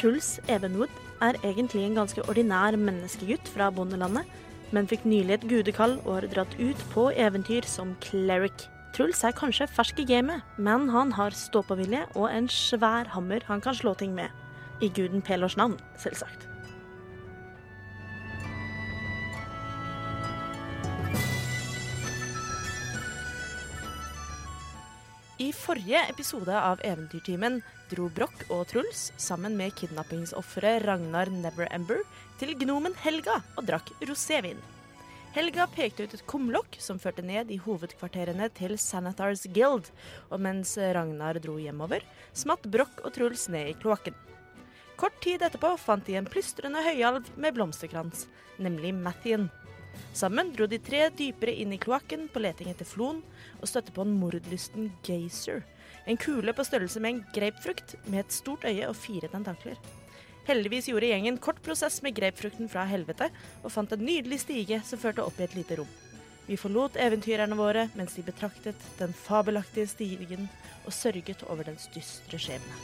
Truls Evenwood er egentlig en ganske ordinær menneskegutt fra bondelandet, men fikk nylig et gudekall og har dratt ut på eventyr som cleric. Truls er kanskje fersk i gamet, men han har ståpåvilje og en svær hammer han kan slå ting med. I guden Pelors navn, selvsagt. I forrige episode av Eventyrtimen dro Broch og Truls sammen med kidnappingsofferet Ragnar Neverember til gnomen Helga og drakk rosévin. Helga pekte ut et kumlokk som førte ned i hovedkvarterene til Sanatars Guild, og mens Ragnar dro hjemover, smatt Broch og Truls ned i kloakken. Kort tid etterpå fant de en plystrende høyalv med blomsterkrans, nemlig Mathien. Sammen dro de tre dypere inn i kloakken på leting etter flon, og støtte på en mordlysten gazer. En kule på størrelse med en grapefrukt, med et stort øye og fire tentakler. Heldigvis gjorde gjengen kort prosess med grapefrukten fra helvete, og fant en nydelig stige som førte opp i et lite rom. Vi forlot eventyrerne våre mens de betraktet den fabelaktige stigen og sørget over dens dystre skjebne.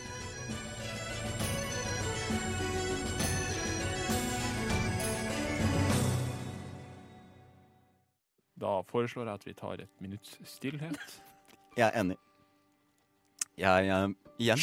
Da foreslår jeg at vi tar et minutts stillhet. Jeg er enig. Jeg eh, Igjen.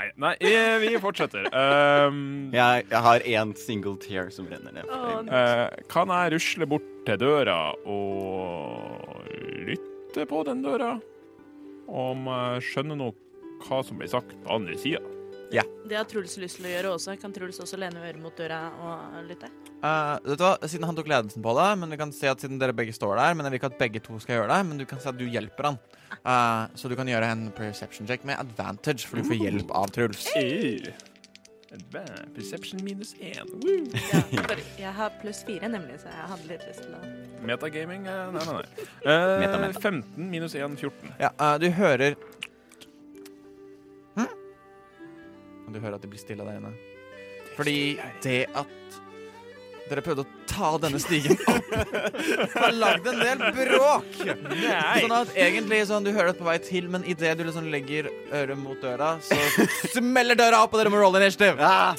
Nei, nei eh, vi fortsetter. Um, Jeg, jeg har én single tear som renner ned. eh, kan jeg rusle bort til døra og lytte på den døra? Om jeg skjønner noe hva som blir sagt på andre sida? Det har Truls lyst til å gjøre også. Kan Truls også lene øret mot døra og lytte? Uh, vet du hva, Siden han tok ledelsen på det, men vi kan si at siden dere begge står der Men jeg vil ikke at begge to skal gjøre det, men du kan si at du hjelper han. Uh, så du kan gjøre en perception check med advantage, for du får hjelp av Truls. Hey. Perception minus én. Ja, jeg har pluss fire, nemlig, så jeg hadde litt lyst til å Metagaming? eh, Nei, nei, nei. Uh, Meta, meta. 15 minus 1, 14. Ja, eh, du hører Og du hører at det blir stille der inne. Fordi det at dere prøvde å ta denne stigen opp, har lagd en del bråk. Sånn at egentlig sånn, du hører det på vei til, men idet du liksom legger øret mot døra, så smeller døra opp, og dere må rolle initiative. Ah!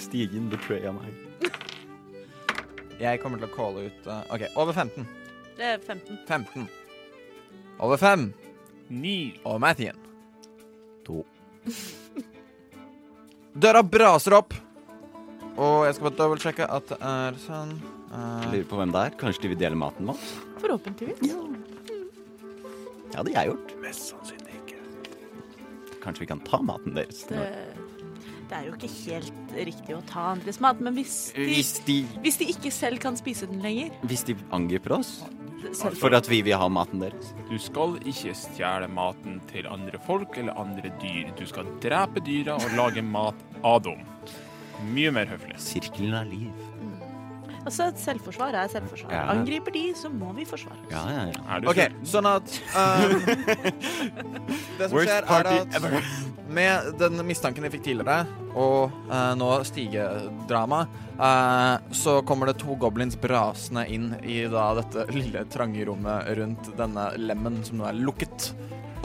Stigen betraya meg. Jeg kommer til å calle ut uh, OK, over 15. Det er 15. 15. Over 5. 9. Og Mathien. To. Døra braser opp. Og jeg skal bare dobbeltsjekke at det er sånn. eh, Lurer på hvem det er. Kanskje de vil dele maten med oss? Forhåpentligvis. Det hadde jeg gjort. Mest sannsynlig ikke. Kanskje vi kan ta maten deres? Det, det er jo ikke helt riktig å ta andres mat, men hvis de, Hvis de, hvis de ikke selv kan spise den lenger hvis de angriper oss selv, for at vi vil ha maten deres. Du skal ikke stjele maten til andre folk eller andre dyr. Du skal drepe dyra og lage mat av dem. Mye mer høflig. Sirkelen av liv. Altså, selvforsvar er selvforsvar. Ja. Angriper de, så må vi forsvare oss. Ja, ja, ja. Er du OK, sånn at um, Det som Worst skjer, er at ever. Med den mistanken jeg fikk tidligere, og uh, nå stigedrama, uh, så kommer det to goblins brasende inn i da dette lille, trange rommet rundt denne lemmen som nå er lukket.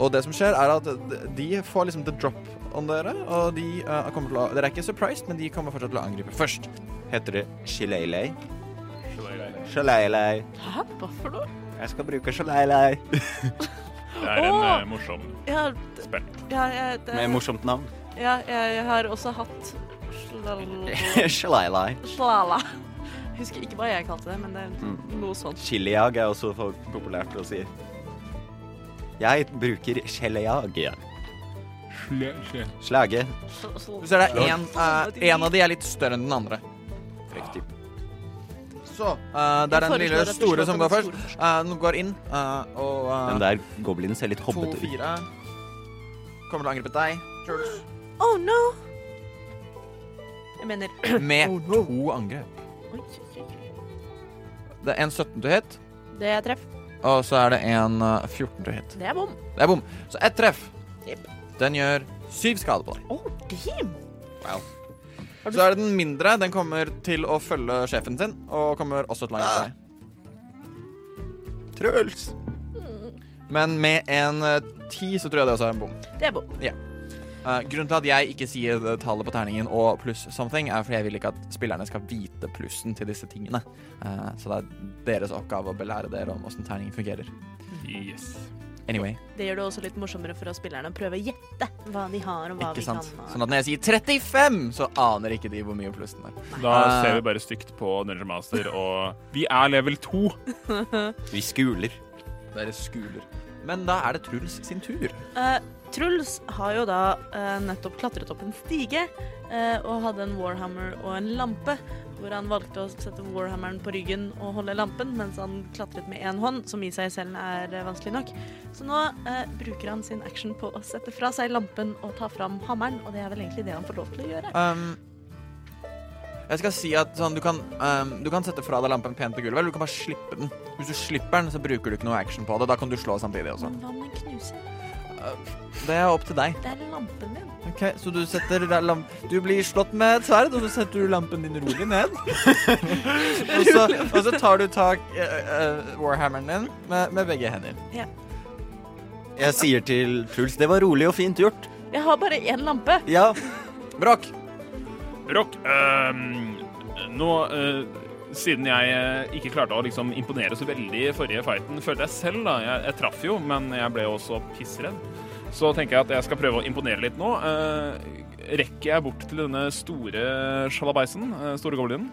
Og det som skjer, er at de får liksom the drop on dere, og de uh, kommer til å Dere er ikke surprised, men de kommer fortsatt til å angripe først. Heter det shillelei? Shillelei. Hæ? Hva for noe? Jeg skal bruke shillelei. Det er en Åh! eh, morsom Ja, d- spill. ja, jeg, det, Med morsomt navn. ja, jeg, jeg har også hatt slal- shillelei. slala. Husker ikke hva jeg kalte det, men det er Mm. noe sånt. Chiliag er også for populært å si. Jeg bruker chiliag. Slage. Sl- sl- Så er det en, eh, en av de er litt større enn den andre. Riktig. Så uh, det er den lille store som går først. Eh, Den går inn, uh, og Den der goblinen ser litt hobbete ut. fire kommer til å angripe deg, Charles. Oh no! Jeg mener med Oh, no. to angrep. Det er en 17 du hit, Det er treff. og så er det en eh, 14 du hit. Det er bom. Det er bom. Så ett treff. Yep. Den gjør syv skade på deg. Oh, damn! Wow. Så er det den mindre. Den kommer til å følge sjefen sin, og kommer også til å lage deg. Truls! Men med en eh, ti så tror jeg det også er en bom. Det er bom. Eh, grunnen til at jeg ikke sier tallet på terningen og pluss something, er fordi jeg vil ikke at spillerne skal vite plussen til disse tingene. Uh, så det er deres oppgave å belære dere om åssen terningen fungerer. Yes. Anyway, Det gjør det også litt morsommere for oss spillerne å prøve å gjette hva de har, og hva ikke vi sant? kan. Sånn at når jeg sier 35, så aner ikke de hvor mye plussen er. Da uh, ser vi bare stygt på Dungeon Master, og vi er level 2. Vi skuler. Dere skuler. Men da er det Truls sin tur. Uh, Truls har jo da uh, nettopp klatret opp en stige eh, og hadde en warhammer og en lampe, hvor han valgte å sette warhammeren på ryggen og holde lampen, mens han klatret med én hånd, som i seg selv er eh, vanskelig nok. Så nå eh, bruker han sin action på å sette fra seg lampen og ta fram hammeren, og det er vel egentlig det han får lov til å gjøre. Um, jeg skal si at sånn, du, kan, um, du kan sette fra deg lampen pent på gulvet, eller du kan bare slippe den. Hvis du slipper den, så bruker du ikke noe action på det. Da kan du slå samtidig også. Men hva om den knuser? Det er opp til deg. Det er lampen min. Ok, Så du setter lamp... Du blir slått med et sverd, og så setter du lampen din rolig ned. og, så, og så tar du tak i warhammeren din med, med begge hender. Jeg sier til Truls det var rolig og fint gjort. Jeg har bare én lampe. Ja. Brokk. Rock, Uh, nå øh, Siden jeg ikke klarte å liksom imponere så veldig i forrige fighten, følte jeg selv, da Jeg, jeg traff jo, men jeg ble også pissredd. Så tenker jeg at jeg skal prøve å imponere litt nå. Eh, rekker jeg bort til denne store sjalabaisen, eh, store goblinen?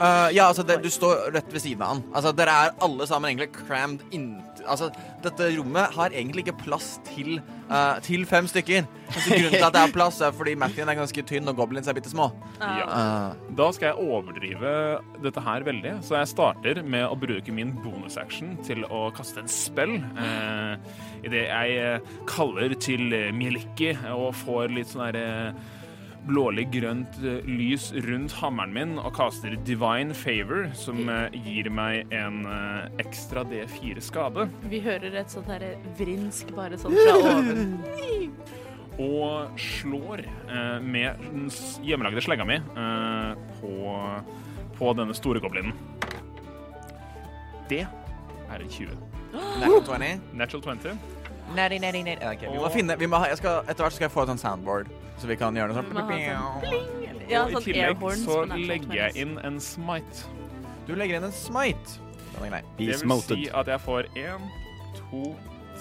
Uh, ja, altså, det, du står rett ved siden av han. Altså, dere er alle sammen egentlig crammed inn... Altså, dette rommet har egentlig ikke plass til, uh, til fem stykker. Altså, grunnen til at det er plass, er fordi Mathien er ganske tynn, og goblins er bitte små. Ja. Uh, Da skal jeg overdrive dette her veldig, så jeg starter med å bruke min bonusaction til å kaste en spill. Uh, Idet jeg eh, kaller til eh, Mieliki og får litt sånn derre blålig-grønt eh, lys rundt hammeren min og kaster Divine Favor, som eh, gir meg en eh, ekstra D4 skade. Vi hører et sånt her vrinsk bare sånn fra oven. og slår eh, med den hjemmelagde slegga mi eh, på, på denne store goblinen. Det er en 20. natural 20. Natural 20. Natty, natty, natty. Okay, vi må finne vi må ha, jeg skal, Etter hvert skal jeg få et sånt soundboard, så vi kan gjøre noe sånn sånn Ja, sånn i tillegg så legger jeg inn en smite. Du legger inn en smite. Den er grei. Det vil si at jeg får én, to,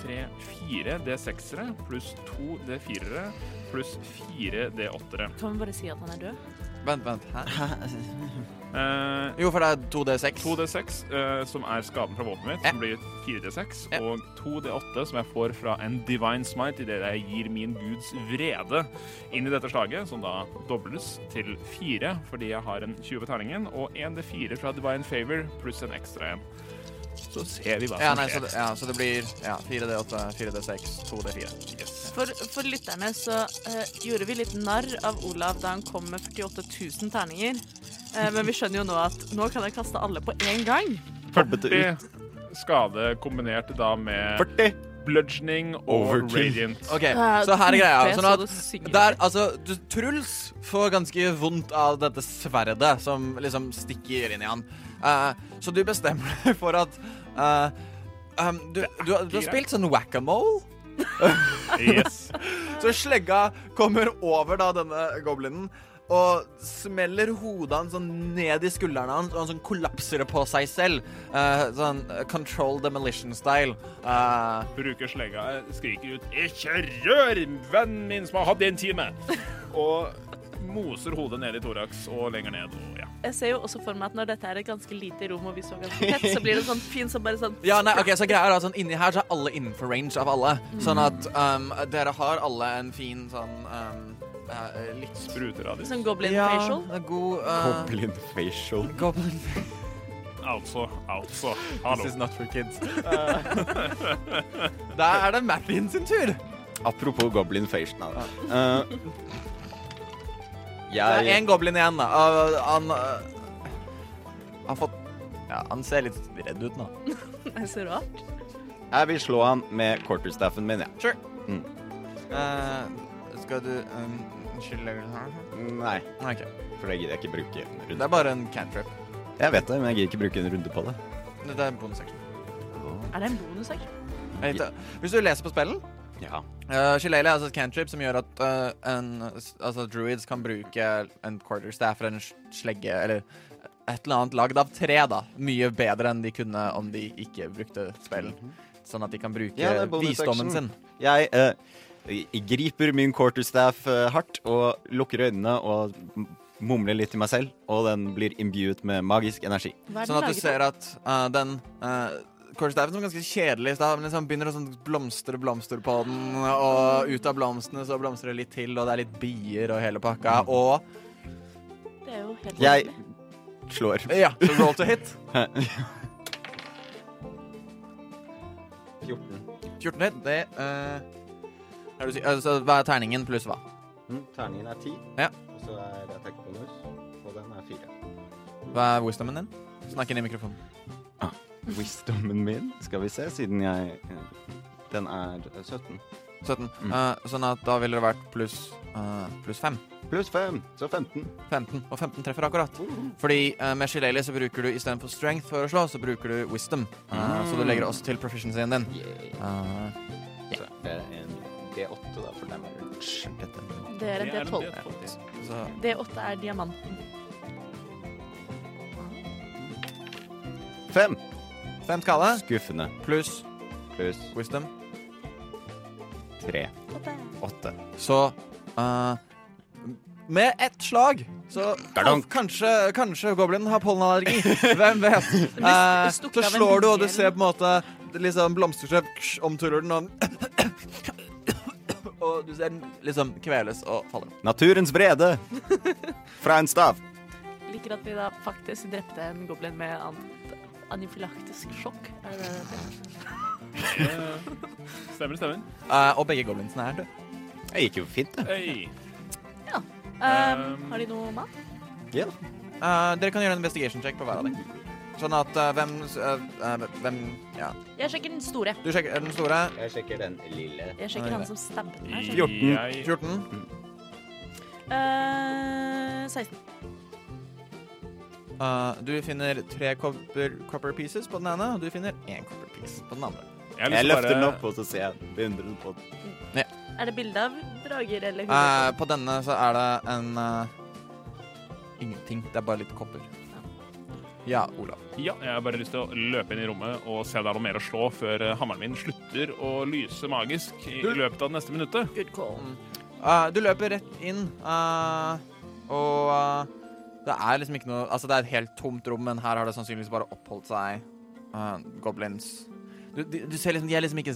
tre, fire D6-ere pluss to D4-ere pluss fire D8-ere. Kan vi bare si at han er død? Vent, vent. Hæ? Eh, Jo, for det er 2D6. 2D6, uh, som er skaden fra våpenet mitt, Ja. som blir 4D6. Ja. Og 2D8, som jeg får fra en divine smite idet jeg gir min guds vrede inn i dette slaget, som da dobles til 4 fordi jeg har en 20 på terningen, og 1D4 fra divine favor pluss en ekstra en. Så ser vi hva Ja, som nei, så skjer. det, ja, så det blir ja, 4D8, 4D6, 2D4. Yes. For, for lytterne så uh, gjorde vi litt narr av Olav da han kom med 48 000 terninger. Uh, men vi skjønner jo nå at nå kan jeg kaste alle på én gang. 40 skade kombinert da med 40. bludgeoning og Overkill. radiant. OK, så her er greia. Sånn at der, altså, du, Truls får ganske vondt av dette sverdet som liksom stikker inn i han. Eh, så du bestemmer deg for at eh, um, du, du, du har spilt sånn whack-a-mole. Yes. Så slegga kommer over da denne goblinen og smeller hodet hans sånn ned i skuldrene hans, og han sånn kollapser det på seg selv. Uh, sånn eh, control demolition-style. Uh, bruker slegga, eh, skriker ut 'Ikke rør vennen min som har hatt en time!' Og moser hodet ned i thorax og lenger ned. Og ja. Jeg ser jo også for meg at når dette er et ganske lite rom og vi så ganske tett, så blir det sånn fint som bare sånn ja, nei, ok, så greia er da sånn Inni her så er alle innenfor range av alle. Sånn at um, dere har alle en fin sånn um, eh, litt Spruteradius. Sånn goblin ja, facial. god uh, Goblin facial. Goblin Altså, altså. This is not for kids. Da er det Mathien sin tur. Apropos goblin facial. Uh, Det er jeg én goblin igjen, da. Uh, han uh, har fått Ja, han ser litt redd ut nå. Det er så rart. Jeg vil slå han med quarterstaffen min, jeg. Sure. Mm. Uh, skal du um, Unnskyld Nei, OK. for det gidder jeg ikke bruke en runde. Det er bare en cantrip. Jeg vet det, men jeg gidder ikke bruke en runde på det. Det er bonusaction. Er det en bonussak? Jeg vet det. Hvis du leser på spillen Ja. Uh, Shillelagh er altså et cantrip som gjør at uh, en, altså druids kan bruke en quarterstaff eller en s- slegge eller et eller annet lagd av tre, da. Mye bedre enn de kunne om de ikke brukte spillen. Sånn at de kan bruke Ja, det er bonus visdommen action. sin. Jeg eh, jeg griper min quarterstaff eh, hardt og lukker øynene og mumler litt til meg selv, og den blir imbuet med magisk energi. Er Sånn at du ser at uh, den uh, Quarterstaffen som er ganske kjedelig, i stad, men liksom begynner å sånn blomstre blomster på den, og ut av blomstene så blomstrer det litt til, og det er litt bier og hele pakka, og Det er jo helt Jeg slår. Ja, så roll to hit. 14. 14 hit, det uh, er du, altså, Hva er terningen pluss hva? Mm, terningen er 10, Ja. og så er attack bonus, og den er 4. Hva er wisdomen din? Snakk inn i mikrofonen. Wisdomen min, skal vi se, siden jeg eh, Den er 17. 17. Mm. Uh, sånn at da ville det vært pluss uh, pluss 5. Pluss 5, så 15. 15. Og 15 treffer akkurat. Fordi uh, med Shileli så bruker du istedenfor strength for å slå, så bruker du wisdom. Mm. Så du legger også til proficiency-en din. Yeah. Eh, Så er det en D8 da, for den er Det er en Det er en D12. D12. så D8 er diamanten. Fem! fem skade Skuffende. pluss Pluss wisdom. tre. Åtte. Så uh, med ett slag så Gardonk. kanskje, kanskje goblinen har pollenallergi. Hvem vet? Eh, så slår du, og du ser på en måte liksom blomsterstøv omtuller den, og Og du ser den liksom kveles og faller. Naturens vrede fra en stav. Liker at vi da faktisk drepte en goblin med an- anafylaktisk sjokk. Er det det? Eh, Stemmer, stemmer. Uh, og begge goblinsene er døde. Det gikk jo fint, det. Hey. Um, Um, har de noe mat? Ja. Eh, dere kan gjøre en investigation check på hver av dem. Sånn at uh, hvem eh, Hvem Ja. Jeg sjekker den store. Du sjekker den store. Jeg sjekker den lille. Jeg sjekker han som stabbet meg. 14. 14. Uh, 16. Eh, du finner tre copper, copper pieces på den ene, og du finner én copper piece på den andre. jeg, Jeg løfter bare... den opp, og så ser jeg beundrende på den. Er det bilde av drager eller Eh, huler? på denne så er det en ingenting. Det er bare litt kopper. Ja, Olav. Ja, jeg har bare lyst til å løpe inn i rommet og se om det er noe mer å slå før eh, hammeren min slutter å lyse magisk i Du- løpet av det neste minuttet. Good call. Uh, du løper rett inn, uh, og uh, det er liksom ikke noe Altså, det er et helt tomt rom, men her har det sannsynligvis bare oppholdt seg goblins. Du, du, du ser liksom, De er liksom ikke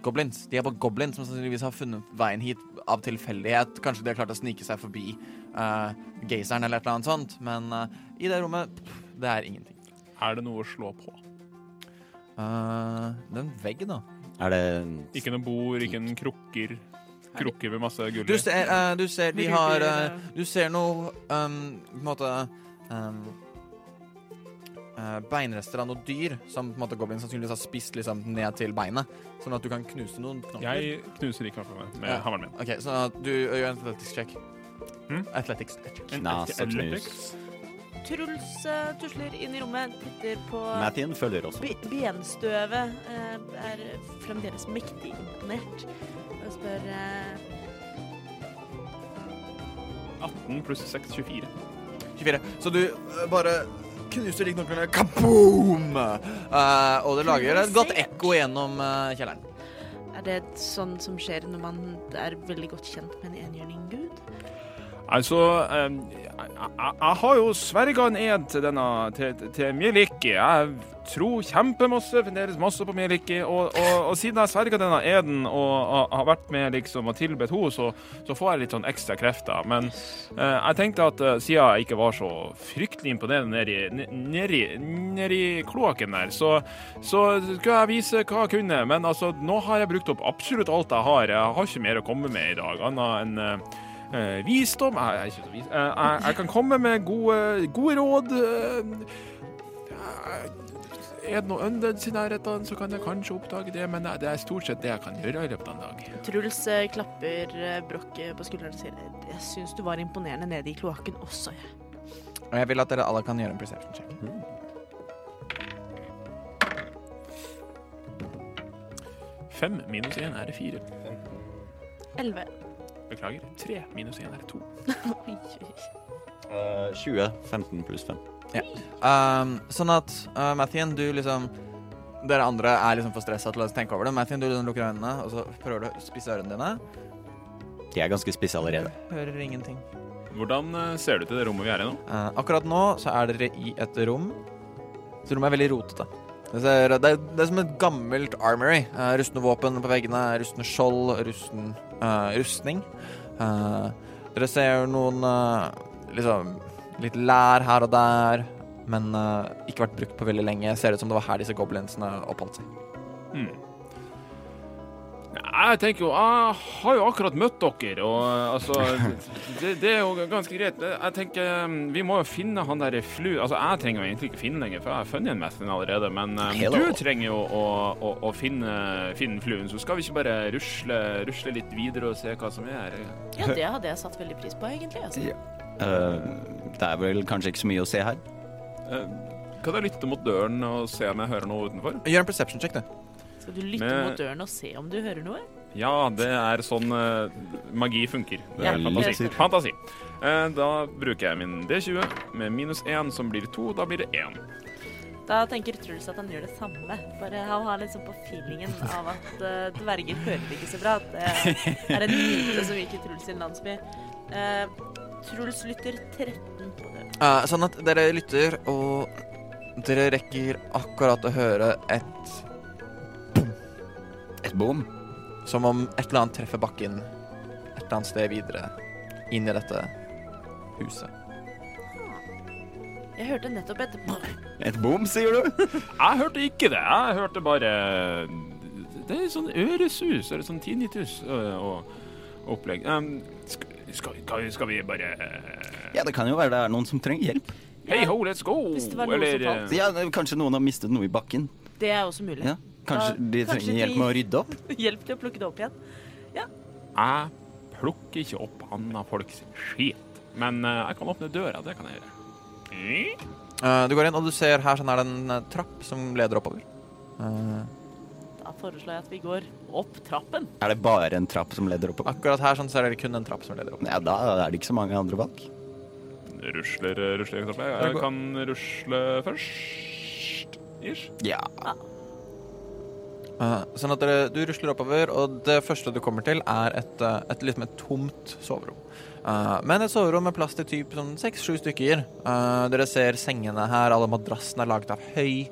Xanathar-goblins. De er bare goblins som sannsynligvis har funnet veien hit av tilfeldighet. Kanskje de har klart å snike seg forbi uh, gazeren eller et eller annet sånt, men uh, i det rommet pff, det er ingenting. Er det noe å slå på? Uh, det er en vegg, da. Er det Ikke noe bord, ikke noen krukker. Krukker med masse gull Du ser, uh, du ser de har Du ser noe um, på en måte um, eh, Beinrester av noe dyr som på en måte goblin sannsynligvis har spist liksom ned til beinet. Sånn at du kan knuse noen knokler. Jeg knuser de knoklene med Ja. hammeren min. Ok, Sånn at du gjør en athletics check. Hmm? Athletics check. Og. Truls uh, tusler inn i rommet, titter på Mattien følger også. Benstøvet uh, er fremdeles mektig imponert. Og spør uh... 18 pluss 6, 24. 24. Så du eh, bare knuser de. Kaboom! Uh, og det lager et godt ekko gjennom uh, kjelleren. Er det sånn som skjer når man er veldig godt kjent med en enhjørninggud? Altså, jeg, har jo sverga en ed til denne til, til Mieliki. Jeg tror kjempemasse, fremdeles masse på Mieliki. Og, og, og siden jeg sverga denne eden og, og har vært med liksom og tilbedt henne, så, så får jeg litt sånn ekstra krefter. Men eh, jeg tenkte at eh, siden jeg ikke var så fryktelig imponerende nedi, nedi, nedi kloakken der, så, så skulle jeg vise hva jeg kunne. Men altså, nå har jeg brukt opp absolutt alt jeg har. Jeg har ikke mer å komme med i dag, annet enn Eh, visdom jeg, jeg, ikke så vis. Eh, jeg, jeg kan komme med gode, gode råd. Eh, er det noe undeads i nærheten, så kan jeg kanskje oppdage det, men det er stort sett det jeg kan gjøre i løpet av en dag. Truls eh, klapper eh, Broch eh, på skulderen og sier Jeg syns du var imponerende nede i kloakken også, jeg. Og jeg vil at dere alle kan gjøre en perception check. Fem minus én er det fire. Elleve. Beklager. Tre minus én er det to. Eh, 20. 15 pluss 5. Um, sånn at uh, Mathien, du liksom Dere andre er liksom for stressa til å tenke over det. Mathien, du liksom lukker øynene og så prøver du å spisse ørene dine. De er ganske spisse allerede. Hører ingenting. Hvordan ser ser du til det rommet vi er i nå? Uh, akkurat nå så er dere i et rom. Så rommet er veldig rotete. Det, er, det, er, det er som et gammelt armory. Uh, rustne våpen på veggene, rustne skjold, rusten, uh, rustning. Uh, dere ser noen liksom litt lær her og der, men ikke vært brukt på veldig lenge. Ser ut som det var her disse goblinsene oppholdt seg. Hmm. Jeg tenker jo, jeg har jo akkurat møtt dere, og eh, altså det, det er jo ganske greit. Jeg tenker mm, Vi må jo finne han der flu... Altså, jeg trenger jo egentlig ikke finne lenger, for jeg har funnet en Mestlin allerede. Men um, Hello. du trenger jo å, å, å finne, finne fluen, så skal vi ikke bare rusle, rusle litt videre og se hva som er? her? Ja, det hadde jeg satt veldig pris på, egentlig. Altså. Ja. Uh, det er vel kanskje ikke så mye å se her. Uh, Kan jeg lytte mot døren og se om jeg hører noe utenfor? Gjør en perception check, du. Skal du lytte Men- mot døren og se om du hører noe? Ja, det er sånn uh, magi funker. Det er Ja, fantasi. fantasi. Uh, da bruker jeg min D20 med minus 1, som blir 2. Da blir det 1. Da tenker Truls at han gjør det samme. Bare han har liksom på feelingen av at uh, dverger hører ikke så bra. At det er en myte som gikk i Truls sin landsby. Eh, Truls lytter 13 på det. Uh, sånn at dere lytter, og dere rekker akkurat å høre et Et bom. Som om et eller annet treffer bakken et eller annet sted videre inn i dette huset. Jeg hørte nettopp et Et bom, sier du? Jeg hørte ikke det. Jeg hørte bare Det er sånn øresus, eller sånn tinnitus og, og opplegg. Um, skal, skal, skal, vi- bare Ja, det kan jo være det er noen som trenger hjelp. Hei ho, let's go! Hvis det var noe som falt. eh, Ja, Kanskje noen har mistet noe i bakken. Det er også mulig. Ja. Kanskje Da- de kanskje trenger hjelp med å rydde opp? Hjelp til å plukke det opp igjen. Ja. Jeg plukker ikke opp andre folks skit. Men eh, jeg kan åpne døra. Det kan jeg gjøre. Mm. Uh, du går inn, og du ser her sånn er det en uh, trapp som leder oppover. Uh, Da foreslår jeg at vi går opp trappen. Er det bare en trapp som leder oppover? akkurat her sånn, så er det kun en trapp som leder oppover. Ja, da er det ikke så mange andre valg. Rusler, rusler, rusler. Jeg kan rusle først. Ish. Ja. Uh, sånn at dere, du rusler oppover, og det første du kommer til, er et, uh, et, liksom et tomt soverom. Uh, men et soverom med plass til typ sånn seks-sju stykker. Uh, dere ser sengene her, alle madrassene er laget av høy.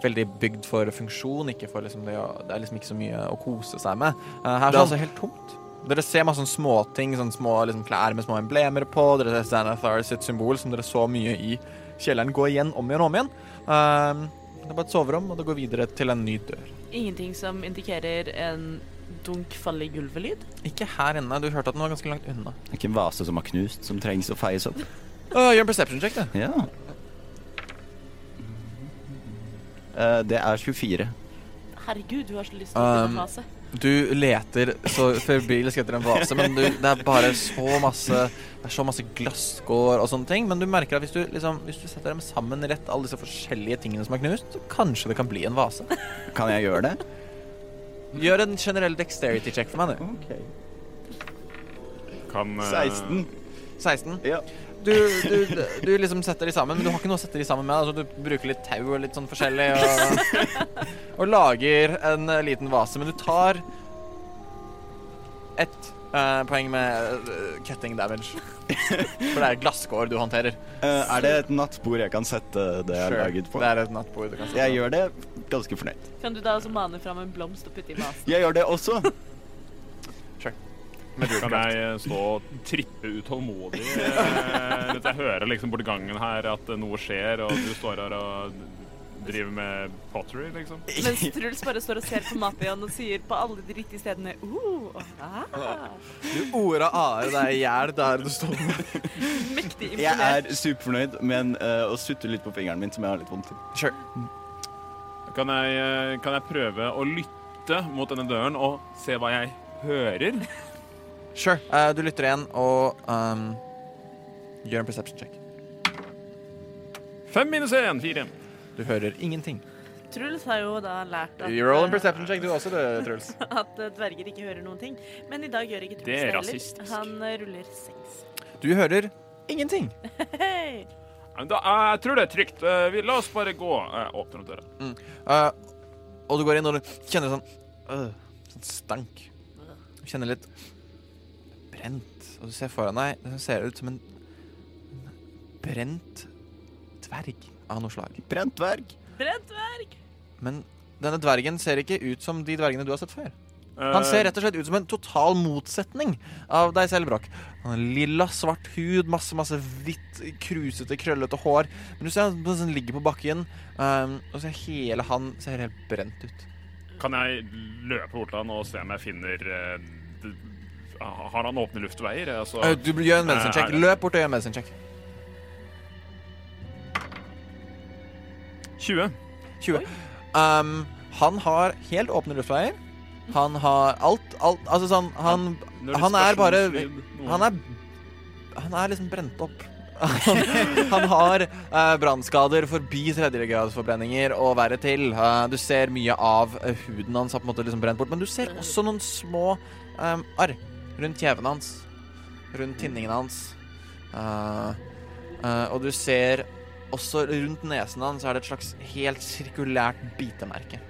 Veldig bygd for funksjon, ikke for liksom det, å, det er liksom ikke så mye å kose seg med. Her er det altså helt tomt. Dere ser masse sånne småting, sånne små liksom, klær med små emblemer på. Dere ser Xanathar sitt symbol, som dere så mye i kjelleren, gå igjen om igjen og om igjen. Um, det er bare et soverom, og det går videre til en ny dør. Ingenting som indikerer en dunk falle i gulvet-lyd. Ikke her inne. Du hørte at den var ganske langt unna. Det er ikke en vase som har knust, som trengs å feies opp. Uh, gjør en perception check, du. Ja. Uh, det er 24. Herregud, du har så lyst til å finne Um, en vase. Du leter så febrilsk etter en vase, men du, det er bare så masse Det er så masse glasskår og sånne ting. Men du merker at hvis du, liksom, hvis du setter dem sammen rett, alle disse forskjellige tingene som er knust, så kanskje det kan bli en vase. Kan jeg gjøre det? Gjør en generell dexterity check for meg, du. Ok. Kan uh... 16. 16. Ja. Du, du, du liksom setter de sammen, men du har ikke noe å sette de sammen med. Altså, du bruker litt tau og litt sånn forskjellig, og, og lager en eh, liten vase. Men du tar et uh, poeng med eh, cutting damage. For det er glasskår du håndterer. Uh, er det et nattbord jeg kan sette det jeg har Sure. laget på? Det er et nattbord du kan sette Jeg gjør det ganske fornøyd. Kan du da også mane fram en blomst og putte i vasen? Jeg gjør det også. Med Kan jeg eh, stå og trippe utålmodig eh, mens jeg hører liksom borti gangen her at noe skjer, og du står her og driver med pottery, liksom? Mens Truls bare står og ser på mafiaen og sier på alle de riktige stedene uh, ah, Du orda a-er deg i hjel der du står. Mektig imponert. Jeg er superfornøyd, men uh, å sutte litt på fingeren min, som jeg har litt vondt til. Sure. Kan jeg, kan jeg prøve å lytte mot denne døren og se hva jeg hører? Sure. Uh, du lytter igjen og um, gjør en perception check. Fem minus én, fire. Du hører ingenting. Truls har jo da lært at, You roll en eh, perception check, du også, du, Truls. at eh, dverger ikke hører noen ting. Men i dag gjør ikke Truls Det det, er heller. Han ruller seks. Du hører ingenting. Hey. Da, jeg tror det er trygt. Vi, la oss bare gå. Åpne opp døra. Eh, og du går inn og du kjenner sånn uh, Sånn stank. Du kjenner litt brent. Og du ser foran deg det ser ut som en en brent dverg av noe slag. Brent dverg. Brent dverg! Men denne dvergen ser ikke ut som de dvergene du har sett før. Eh, Han ser rett og slett ut som en total motsetning av deg selv, Broch. Han har lilla, svart hud, masse masse hvitt, krusete, krøllete hår. Men du ser han ligger på bakken, um, og så hele han ser helt brent ut. Kan jeg løpe bort til han og se om jeg finner eh, d- Har han åpne luftveier? Altså, Uh, du gjør en medicine check. Eh, er- Løp bort og gjør en medicine check. 20. 20. Um, han har helt åpne luftveier. Han har alt, alt Altså sånn Han, han er bare han er Han er liksom brent opp. Han, har uh, brannskader forbi tredjegradsforbrenninger og verre til. Uh, du ser mye av eh, huden hans har på en måte liksom brent bort, men du ser også noen små um, arr rundt kjeven hans. Rundt tinningen hans. Uh, uh, og du ser også rundt nesen hans er det et slags helt sirkulært bitemerke.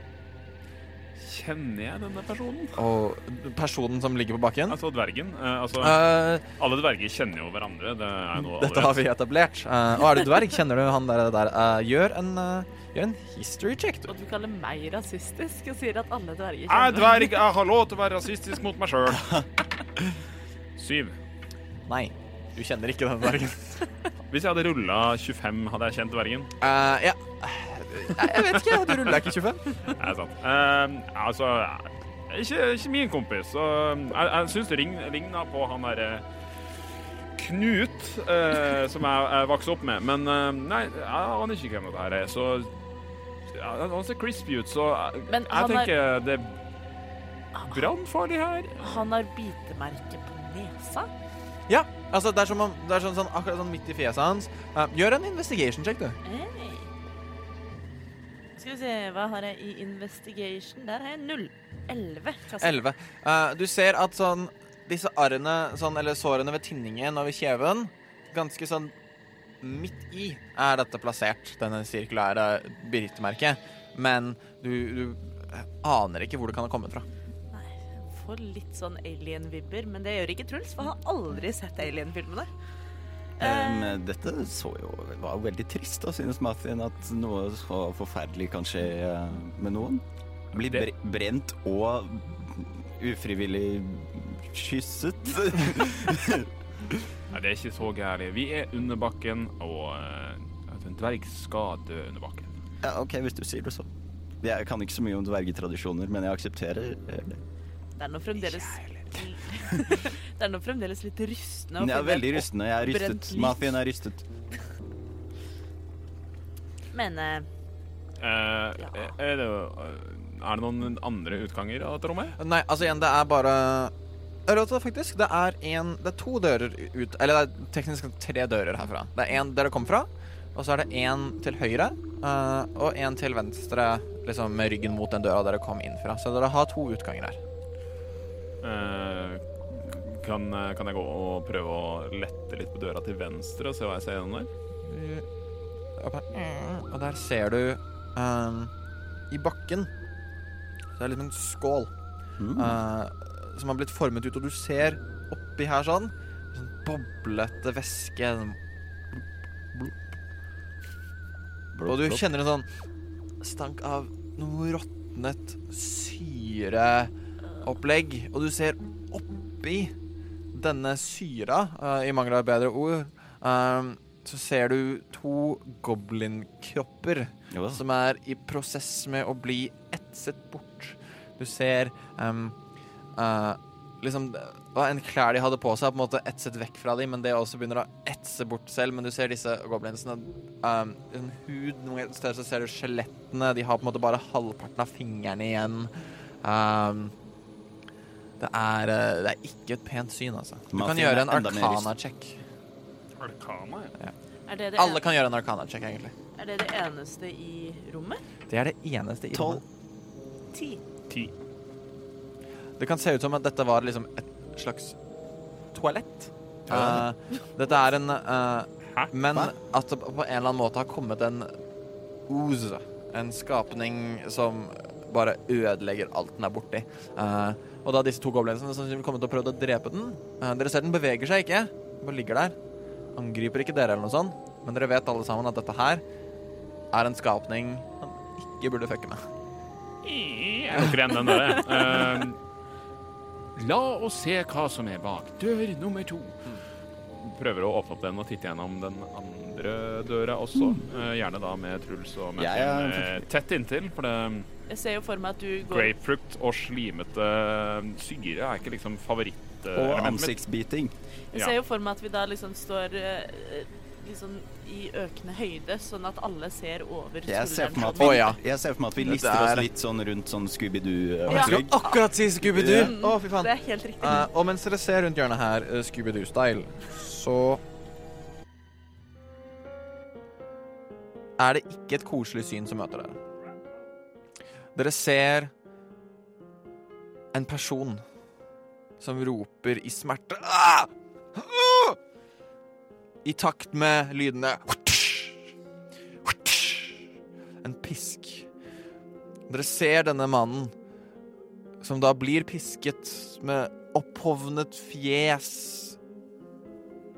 Kjenner jeg denne personen? Og personen som ligger på bakken Altså dvergen. Uh, altså, uh, alle dverger kjenner jo hverandre. Det er Dette har vi etablert. Uh, og er du dverg, kjenner du han der. der. Gjør, en, gjør en history check, du. Og du kaller meg rasistisk og sier at alle dverger Jeg er kjenner dverg, jeg har lov til å være rasistisk mot meg sjøl. Syv. Nei, du kjenner ikke den dvergen. Hvis jeg hadde rulla 25, hadde jeg kjent dvergen? Uh, ja. Jeg jeg vet ikke, du ruller ikke 25. Det er sant. Uh, altså ikke, ikke min kompis. Så jeg, jeg syns det ligner ligna på han derre Knut, uh, som jeg, jeg vokste opp med. Men uh, nei, jeg aner ikke hvem det her er. Så ja, Han ser crispy ut, så jeg, jeg tenker er- det er brannfarlig her. Han har bitemerke på nesa. Ja, altså det er, som om, det er sånn, sånn, akkurat sånn midt i fjeset hans. Uh, gjør en investigation check, du. Hey. Skal vi se, hva har jeg i investigation? Der har jeg null. Elleve. Elleve. 11. Eh, du ser at sånn disse arrene, sånn, eller sårene ved tinningen og ved kjeven, ganske sånn midt i er dette plassert, denne sirkulære bitemerket. Men du, du aner ikke hvor det kan ha kommet fra. Får litt sånn alien-vibber, men det gjør ikke Truls, for han har aldri sett alien-filmene. Um, dette så jo var jo veldig trist, da, synes Martin, at noe så forferdelig kan skje eh, med noen. Bli bre brent og ufrivillig kysset. Nei, det er ikke så gærent. Vi er under bakken, og eh, at en dverg skal dø under bakken. ja, OK, hvis du sier det så. Jeg kan ikke så mye om dvergetradisjoner, men jeg aksepterer eh, det. Det er nå fremdeles Det er nå fremdeles litt rystende. finne veldig rystende. Jeg er rystet. lik. Er rystet. Men eh, Eh, Ja. er, det, er det noen andre utganger av dette rommet? Nei, altså igjen, det er bare faktisk? Det er, en, det er to dører ut Eller det er teknisk tre dører herfra. Det er en der det kom fra, og så er det en til høyre eh, og en til venstre, liksom med ryggen mot den døra dere kom inn fra. Så dere har to utganger her. Eh, kan, kan jeg gå og prøve å lette litt på døra til venstre og se hva jeg ser gjennom der? Og der ser du um, I bakken Så er det liksom en skål Mm. uh, som har blitt formet ut, og du ser oppi her sånn Sånn boblete væske. sånn Og du kjenner en sånn stank av noe råtnet syreopplegg. Og du ser oppi denne syra, uh, i mangel av bedre ord, uh, så ser du to goblinkropper Jo. som er i prosess med å bli etset bort. Du ser um, uh, liksom en klær de hadde på seg, på en måte etset vekk fra dem, men det også begynner å etse bort selv. Men du ser disse goblinsene um, liksom hud Noen steder så ser du skjelettene. De har på en måte bare halvparten av fingrene igjen. Um, det, er, eh, det er ikke et pent syn, altså. Du kan Mafien gjøre er en enda mer arcana-check. Arkana, ja. Er det det, Alle kan gjøre en arcana-check, egentlig. er det det eneste i rommet? Det er det eneste i Tolv. rommet. Ti. Ti. Det kan se ut som at dette var liksom et slags toalett. Eh, dette er en eh, Hæ? Men Hva? at det på en eller annen måte har kommet en ooze, en skapning som bare ødelegger alt den er borti. Eh, og da disse to goblinsene kommer til å prøve å drepe den eh, Dere ser den beveger seg ikke, den bare ligger der. Angriper ikke dere eller noe sånt, men dere vet alle sammen at dette her er en skapning man ikke burde fucke med. Jeg lukker igjen den der. Uh, la oss se hva som er bak dør nummer to. Prøver å åpne opp den og titte gjennom den andre døra også. Uh, gjerne da med Truls og Mette ja, eh, tett inntil, for det Jeg ser jo for meg at du går Grapefruit og slimete syre er ikke liksom favoritt Og ansiktsbiting. Jeg ser jo for meg at vi da liksom står eh, liksom i økende høyde, sånn at alle ser over Jeg ser for meg at skulderen. vi, oh, ja. jeg ser for meg at vi lister oss litt sånn rundt sånn Scooby-Doo-opplegg. akkurat si Scooby-Doo! Mm, Å, fy faen. Det er helt riktig. Uh, og mens dere ser rundt hjørnet her, uh, Scooby-Doo-style, så er det ikke et koselig syn som møter dere. Dere ser en person som roper i smerte ah! Ah! I takt med lydene En pisk. Dere ser denne mannen som da blir pisket med opphovnet fjes,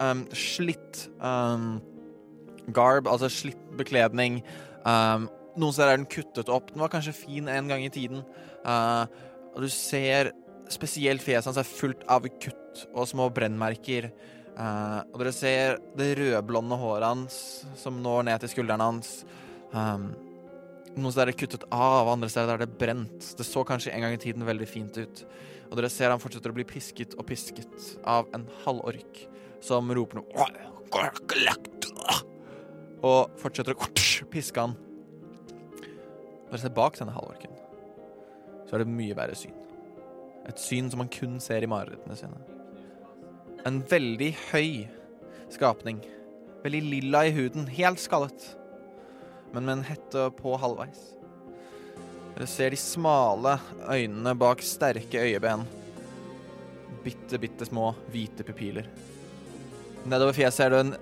um, slitt um, garb, altså slitt bekledning. Um, noen steder er den kuttet opp. Den var kanskje fin en gang i tiden. Uh, og du ser spesielt fjeset hans er fullt av kutt og små brennmerker. Uh, og dere ser det rødblonde håret hans som når ned til skuldrene hans. Um, noen steder er det kuttet av, andre steder er det brent. Det så kanskje en gang i tiden veldig fint ut. Og dere ser han fortsetter å bli pisket og pisket av en halvork som roper noe Og fortsetter å piske han. Dere ser bak denne halvorken, så er det mye verre syn. Et syn som man kun ser i marerittene sine. En veldig høy skapning. Veldig lilla i huden, helt skallet men med en hette på halvveis. Dere ser de smale øynene bak sterke øyeben. Bitte, bitte små hvite pupiler. Nedover fjeset ser du en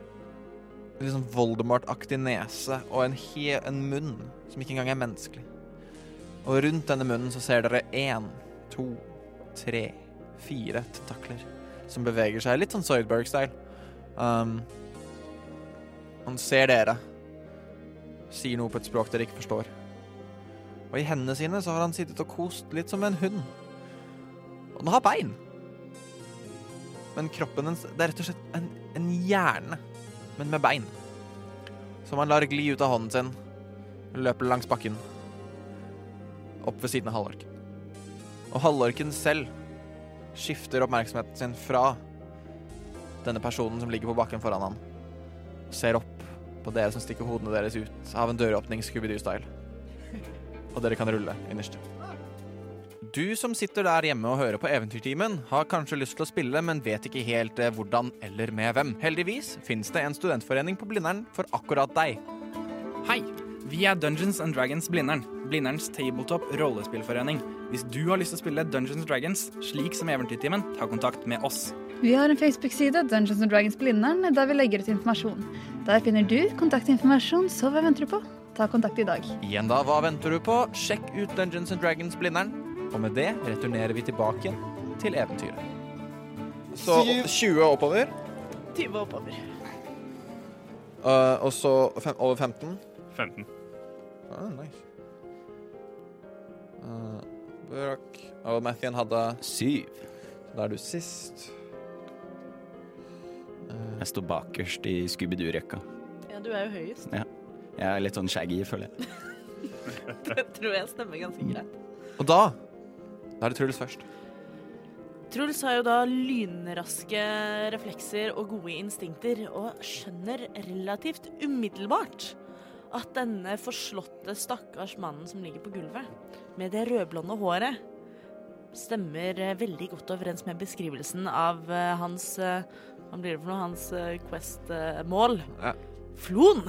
sånn Voldemort-aktig nese og en, he en munn som ikke engang er menneskelig. Og rundt denne munnen så ser dere én, to, tre, fire tentakler som beveger seg litt sånn Zoidberg-style. Um, han ser dere sier noe på et språk dere ikke forstår. Og i hendene sine så har han sittet og kost litt som en hund. Og den har bein. Men kroppen dens Det er rett og slett en, en hjerne, men med bein. Som han lar gli ut av hånden sin, løper langs bakken. Opp ved siden av halvorken. Og halvorken selv skifter oppmerksomheten sin fra denne personen som ligger på bakken foran han, ser opp på dere som stikker hodene deres ut av en døråpning Scooby-Doo-style. Og dere kan rulle innerst. Du som sitter der hjemme og hører på Eventyrtimen, har kanskje lyst til å spille, men vet ikke helt eh, hvordan eller med hvem. Heldigvis finnes det en studentforening på Blindern for akkurat deg. Hei! Vi er Dungeons and Dragons Blindern. Blinderns tabletop rollespillforening. Hvis du har lyst til å spille Dungeons and Dragons, slik som Eventyrtimen, ta kontakt med oss. Vi har en Facebook-side, Dungeons and Dragons Blindern, der vi legger ut informasjon. Der finner du kontaktinformasjon, så hva venter du på? Ta kontakt i dag. Igjen da, hva venter du på? Sjekk ut Dungeons and Dragons Blindern. Og med det returnerer vi tilbake til eventyret. Så 20 oppover, 20 oppover. Uh, og så fem, over 15. 15. Ah, nice. Uh, Burak og Mathien hadde 7. Da er du sist. Uh, Jeg står bakerst i Scooby-Doo-rekka. Ja, du er jo høyest. Ja. Jeg er litt sånn shaggy, føler jeg. Det tror jeg stemmer ganske greit. og da Da er det Truls først. Truls har jo da lynraske reflekser og gode instinkter, og skjønner relativt umiddelbart at denne forslåtte stakkars mannen som ligger på gulvet, med det rødblonde håret, stemmer eh, veldig godt overens med beskrivelsen av eh, hans eh, Hva blir det for noe? Hans Quest-mål. Ja. Flon!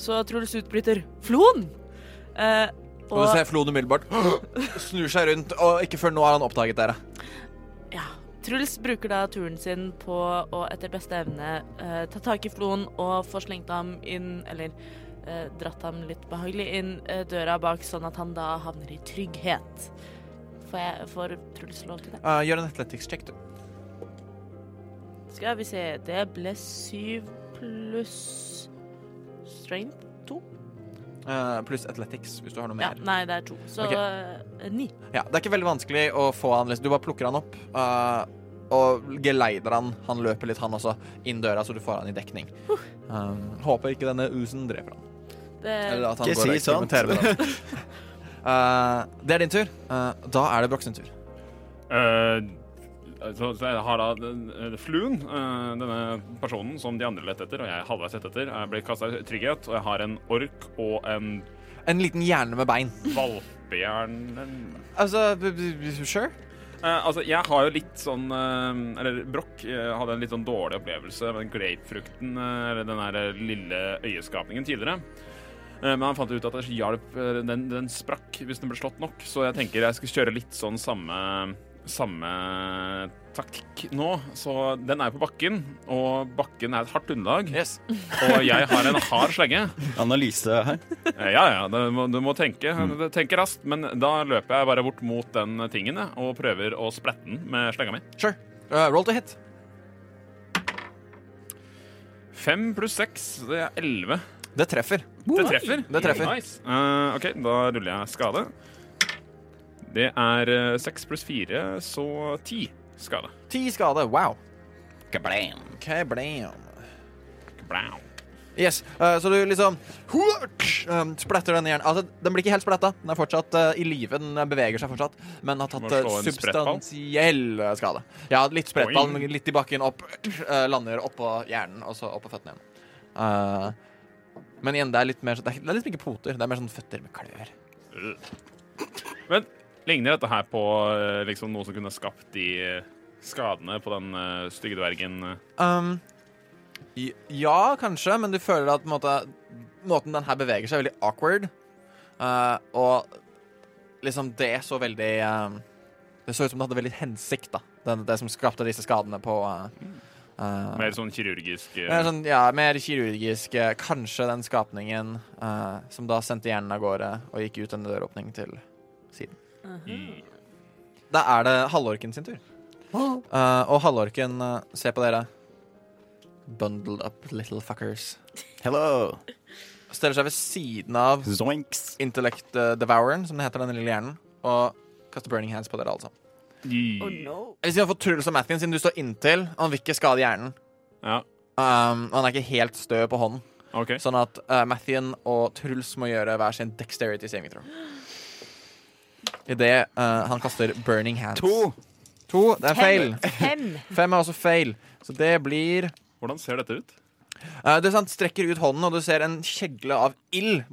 Så Truls utbryter 'Flon!' Eh, Og du ser Flon umiddelbart snur seg rundt, og ikke før nå har han oppdaget dere. Ja. Truls bruker da turen sin på å etter beste evne uh, ta tak i Flon og få slengt ham inn, eller uh, dratt ham litt behagelig inn uh, døra bak, sånn at han da havner i trygghet. Får, jeg, får Truls lov til det? Gjør en athletics check, du. Skal vi se, det ble syv pluss strength Eh, Pluss athletics, hvis du har noe Ja, mer. nei, det er to. Så okay. eh, ni. Ja, Det er ikke veldig vanskelig å få han liksom. Du bare plukker han opp eh, og geleider han. Han løper litt, han også, inn døra, så du får han i dekning. Um, håper ikke denne usen dreper han. Det, Eller at han Ikke går og si sånt. eksperimenterer med det. Eh, det er din tur. Eh, da er det Broch sin tur. Eh, så, så jeg har da den, fluen, eh, denne personen som de andre lette etter, og jeg halvveis lette etter. Jeg ble kasta i trygghet, og jeg har en ork og en En liten hjerne med bein. Valpehjernen Altså, sure? Eh, altså, jeg har jo litt sånn eh, Eller Broch eh, hadde en litt sånn dårlig opplevelse med den grapefrukten, eh, eller den der lille øyeskapningen tidligere. Men han fant ut at det hjalp den, den sprakk hvis den ble slått nok, så jeg tenker jeg skal kjøre litt sånn samme samme taktikk nå. Så den er på bakken, og bakken er et hardt underlag. Yes. Og jeg har en hard slegge. Analyse her. Eh, Ja, ja, du må, du må tenke, tenke raskt. Men da løper jeg bare bort mot den tingen og prøver å splette den med slenga mi. Sure. Uh, roll to hit. Fem pluss seks, det er elleve. Det treffer. Det treffer. Det treffer. Nice. Uh, OK, da ruller jeg skade. Det er eh, seks pluss fire, så ti skade. Ti skade. Wow. Kablam. Kablam. Kablam. Yes, eh, så du liksom um, splatter den hjernen. Altså, den blir ikke helt splatta. Den er fortsatt eh, i live, den beveger seg fortsatt, men har tatt uh, substansiell eh, skade. Ja, litt sprettball, Oi. litt i bakken, opp, eh, lander oppå hjernen, og så oppå føttene igjen. Eh, men igjen, det er litt mer sånn Det er det er liksom ikke poter, det er mer sånn føtter med klør. Men ligner dette her på eh, liksom noe som kunne skapt de eh, skadene på den uh, stygge dvergen? Um, ja, kanskje, men du føler at måte, måten den her beveger seg, er veldig awkward. Uh, og liksom det så veldig uh, Det så ut som det hadde veldig hensikt, da. Det, det som skapte disse skadene på uh, Mer sånn kirurgisk uh, mer sånn, ja, mer kirurgisk. Uh, Kanskje den skapningen som da sendte hjernen av gårde og gikk ut en døråpning til siden. Da er det halvorken sin tur. Uh, og halvorken uh, Se på dere. Bundled up little fuckers. Hello. Stiller seg ved siden av Zoinks. Intellect uh, Devoureren, som det heter, denne lille hjernen, og kaster Burning Hands på dere, altså. i- Oh no. Eller siden for Truls og Mathien, siden du står inntil, han vil ikke skade hjernen. Ja, Um, han er ikke helt stø på hånden, OK. sånn at uh, Mathien og Truls må gjøre hver sin dexterity saving throw. Idet uh, han kaster Burning Hands. To. To, det er feil. Fem. Fem er også feil. Så det blir Hvordan ser dette ut? Uh, du sant, strekker ut hånden, og du ser en kjegle av ild.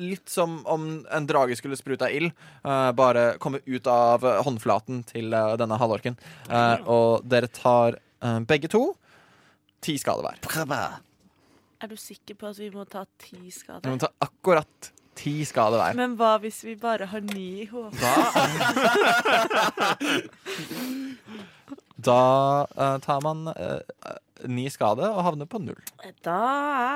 Litt som om en drage skulle sprute av ild. uh, bare komme ut av uh, håndflaten til uh, denne halvorken. Uh, og dere tar uh, begge to ti skade hver. Er du sikker på at vi må ta ti skader? Vi må ta akkurat ti skade være. Men hva hvis vi bare har ni i hodet? Da uh, tar man uh, uh, ni skade og havner på null. Da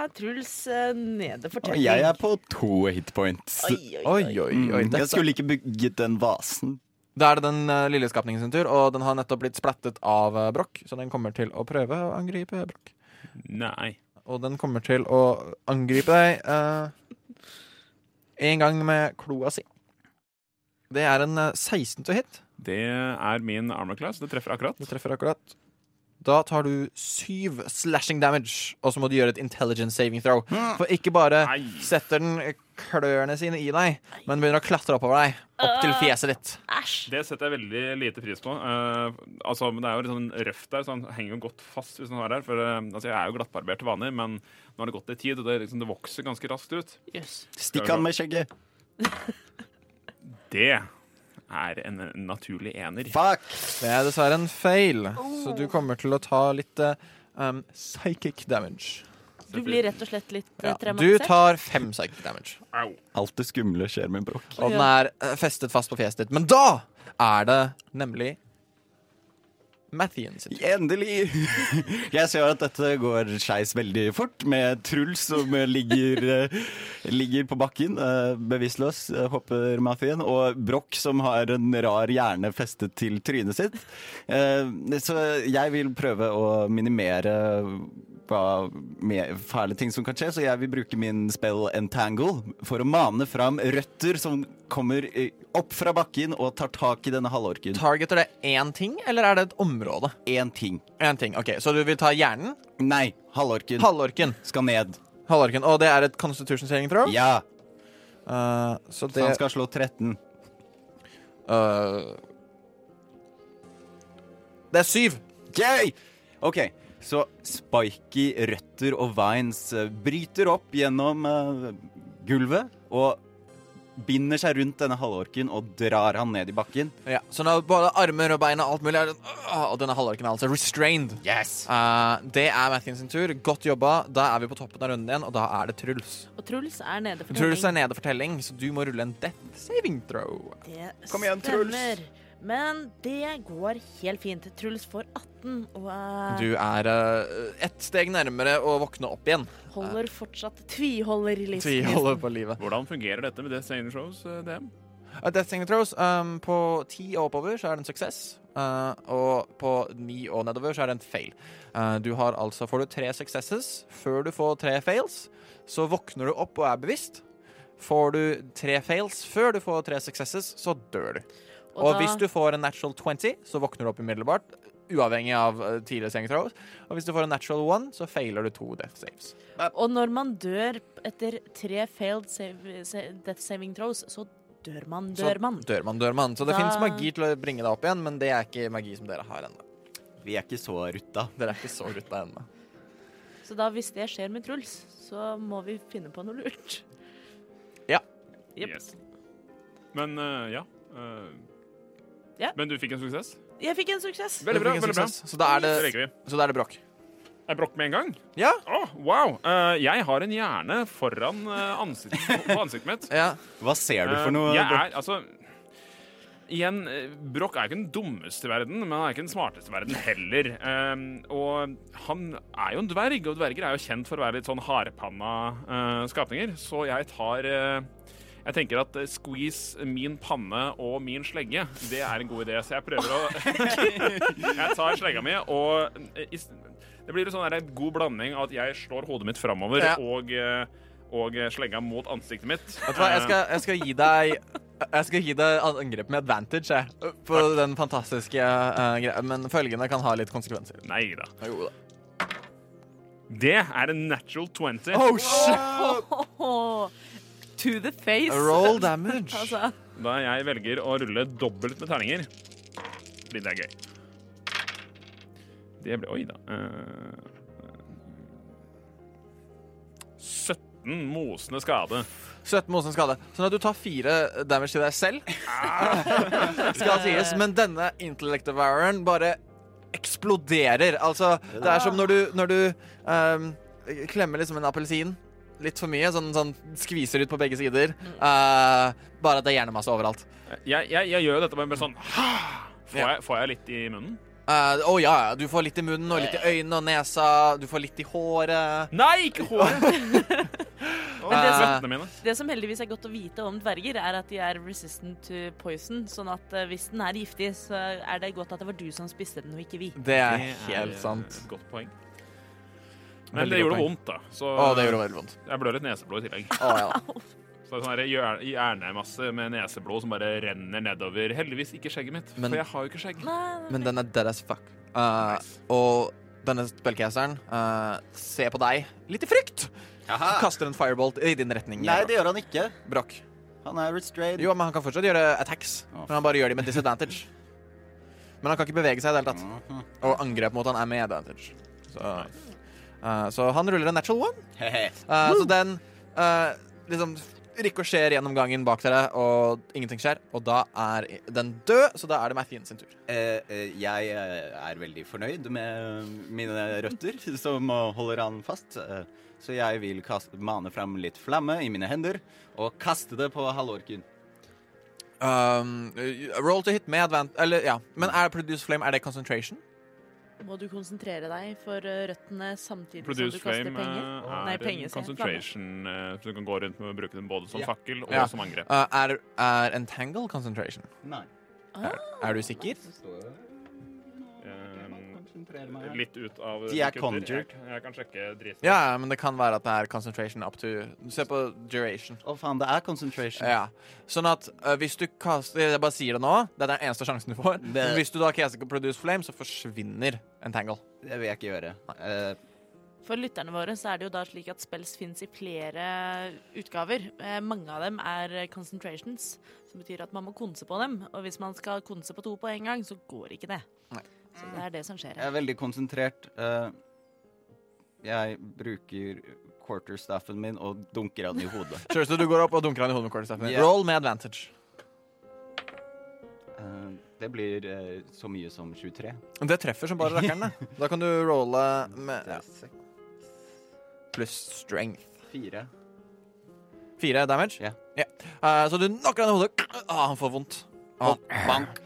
er Truls uh, nede for Og jeg er på to hitpoints. Oi, oi, Oi, oi. oi, oi. Mm, jeg skulle ikke bygget den vasen. Da er det den uh, lille skapningen sin tur, og den har nettopp blitt splattet av uh, Broch, så den kommer til å prøve å angripe Broch. Nei. Og den kommer til å angripe deg eh, en gang med kloa si. Det er en eh, 16 to hit. Det er min armor class. Det treffer akkurat. Det treffer akkurat. Da tar du syv slashing damage, og så må du gjøre et intelligence saving throw. For ikke bare Nei. setter den klørne sine i deg, men begynner å klatre oppover deg. Opp til fjeset ditt. Æsj. Det setter jeg veldig lite pris på. Uh, altså, Det er jo litt sånn røft der, så han henger jo godt fast hvis han har her. For uh, altså, Jeg er jo glattbarbert til vanlig, men nå har det gått litt tid, og det, liksom, det vokser ganske raskt ut. Yes. Stikk han med skjegget. Det er en naturlig ener. Fuck! Det er dessverre en feil, så du kommer til å ta litt eh, um, psychic damage. Du blir rett og slett litt ja. traumatisert? du tar fem psychic damage. Au. Alt det skumle skjer med Brokk. Og den er eh, festet fast på fjeset ditt. Men da er det nemlig Mathien sin tur. Endelig! Jeg ser at dette går skeis veldig fort, med Truls som ligger, eh, ligger på bakken, eh, bevisstløs, eh, hopper Mathien, og Broch som har en rar hjerne festet til trynet sitt. Eh, Så jeg vil prøve å minimere med fæle ting som kan skje, så jeg vil bruke min spell Entangle for å mane fram røtter som kommer eh, opp fra bakken og tar tak i denne halvorken. Targeter det én ting, eller er det et område? Én ting. En ting, ok, Så du vil ta hjernen? Nei, halvorken Halvorken. skal ned. Halvorken. Og det er et constitution saving throw? Ja, Uh, så så han skal slå 13. Uh... Det er syv. Yay! OK, så spiky røtter og vines eh, bryter opp gjennom uh, gulvet og binder seg rundt denne halvorken og drar han ned i bakken. Ja, så nå både armer og bein og alt mulig er Og denne halvorken er altså restrained. Yes! uh, det er Mathkins sin tur. Godt jobba. Da er vi på toppen av runden igjen, og da er det Truls. Og Truls er nede for Truls er telling. nede for telling, så du må rulle en death saving throw. Det Kom igjen, Truls. stemmer. Men det går helt fint. Truls får 18 og uh, Du er uh, ett steg nærmere å våkne opp igjen. holder fortsatt tviholder i livet. Tviholder på livet. Hvordan fungerer dette med Death Saving Shows, eh, DM? Uh, death saving throws um, På ti og oppover så er det en suksess. Uh, og på ni og nedover så er det en fail. Uh, du har altså Får du tre successes før du får tre fails, så våkner du opp og er bevisst. Får du tre fails før du får tre successes, så dør du. Og, da- hvis du får en natural 20, så våkner du opp umiddelbart. Uavhengig av uh, tidligere saving throws. Og hvis du får en natural one, så failer du to death saves. Og når man dør etter tre failed save, death saving throws, så dør man, dør man. Så dør man, dør man. Så det Da- finnes magi til å bringe deg opp igjen, men det er ikke magi som dere har ennå. Vi er ikke så rutta. Dere er ikke så rutta ennå. Så da hvis det skjer med Truls, så må vi finne på noe lurt. Jep. Yes. Men uh, ja. eh, Ja. Men du fikk en suksess? Jeg fikk en suksess. Veldig bra. Veldig bra. Så da er det, Det så da er det brokk. Er Brokk med en gang? Ja. Å, wow! Uh, jeg har en hjerne foran uh, ansikt, på ansiktet mitt. ja. Hva ser du for noe? noe? jeg Brokk? er, altså Igjen, eh, Broch er ikke den dummeste i verden, men han er ikke den smarteste i verden heller. Um, og han er jo en dverg, og dverger er jo kjent for å være litt sånn hardpanna uh, skapninger. Så jeg tar eh, Jeg tenker at eh, squeeze min panne og min slegge, det er en god idé. Så jeg prøver å Jeg tar slegga mi, og eh, det blir en sånn der god blanding av at jeg slår hodet mitt framover Ja. og, eh, og slegga mot ansiktet mitt. Vet du hva, jeg skal, jeg skal gi deg jeg skal gi deg angrep med advantage jeg, på den fantastiske uh, greia. Men følgende kan ha litt konsekvenser. Nei da. Jo da. Det er en natural 20. Oh, shit! Åh, to the face. Roll damage. altså, Da jeg velger å rulle dobbelt med terninger, blir det gøy. Det ble Oi da. Uh, 17 mosende skade. 17 mosende skade. Sånn at du tar fire damage til deg selv. Skal sies. Men denne intellect devouren bare eksploderer. Altså, det er som når du, når du um, klemmer liksom en appelsin litt for mye, sånn, sånn skviser ut på begge sider. Uh, bare at det er hjernemasse overalt. Jeg, jeg, jeg gjør jo dette med bare sånn får jeg, får jeg litt i munnen? Eh, Å ja, ja. Du får litt i munnen og litt i øynene og nesa. Du får litt i håret. Nei, ikke håret! Men det som-. Det som heldigvis er godt å vite om dverger, er at de er resistant to poison. Sånn at uh, hvis den er giftig, så er det godt at det var du som spiste den, og ikke vi. det er helt Det er sant. Godt poeng. Men Veldig det gjorde poeng. vondt, da. Så Å, det gjorde veldig vondt. jeg blør litt neseblod i tillegg. Å, ja. Så det er sånn her hjør- hjernemasse med neseblod som bare renner nedover. Heldigvis ikke skjegget mitt, Men- for jeg har jo ikke skjegg. Nei, Men den er dead as fuck. Uh, og denne spellcasteren uh, ser på deg litt i frykt. Jaha. Kaster en firebolt i din retning. Nei, det gjør han ikke. Brokk. Han er restrained. Jo, men han kan fortsatt gjøre attacks. Å, Men han bare gjør de med disadvantage. Men han kan ikke bevege seg i det hele tatt. Mhm. Og angrep mot han er med advantage. Så, uh, så han ruller en natural one. Uh, så den uh, liksom rikosjerer gjennom gangen bak dere, og ingenting skjer. Og da er den død, så da er det Mathien sin tur. Eh, eh, jeg eh, er veldig fornøyd med mine røtter, som eh, holder han fast. Eh, så jeg vil kaste, mane fram litt flamme i mine hender og kaste det på halvorken. Um, roll to hit med advant... Eller, ja. Men er produce flame er det concentration? Må du konsentrere deg for eh, røttene samtidig Produce som du kaster flame penger? Produce flame er penger, en concentration, eh, så du kan gå rundt med å bruke den både som Ja. fakkel og Ja. som angrep. Uh, er, er entangle concentration? Nei. Er, er du sikker? Eh, litt ut av De er conjured. Jeg, jeg kan sjekke driten. Ja, ja, men det kan være at det er concentration up to Se på duration. Å faen, det er concentration. Ja. Sånn at uh, hvis du kaster Jeg bare sier det nå, det er den eneste sjansen du får. Det- hvis du da caster produce flame, så forsvinner entangle. Det vil jeg ikke gjøre. Eh, For lytterne våre så er det jo da slik at spells fins i flere utgaver. Eh, mange av dem er concentrations, som betyr at man må konse på dem. Og hvis man skal konse på to på en gang, så går ikke det. Nei. Så det er det som skjer jeg er veldig konsentrert. Eh, jeg bruker quarterstaffen min og dunker han i hodet. Sure, så du går opp og dunker han i hodet med quarterstaffen. Yeah. Roll med advantage. Uh, det blir uh, så mye som 23. Det treffer som bare rakkeren. det. Da kan du rolle med ja, pluss strength. fire. Fire damage? Ja. Uh, så du knocker han i hodet. Ah, han får vondt. Ah, Bank,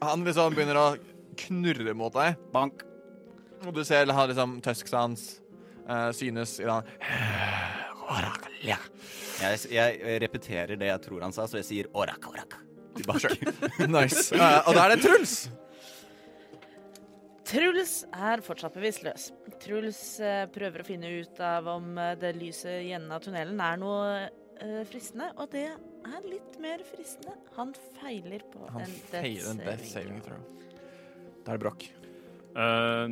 han liksom begynner å knurre mot deg. bank. Og du ser han liksom tusks hans eh, synes i den Jeg, jeg repeterer det jeg tror han sa, så jeg sier oraka, oraka. Tilbake. Nice. Uh, og da er det Truls. Truls er fortsatt bevisstløs. Truls uh, prøver å finne ut av om eh, det lyset i enden av tunnelen er noe uh, fristende, og det er litt mer fristende. Han feiler på Han en death saving throw. Da er det Broch. Uh,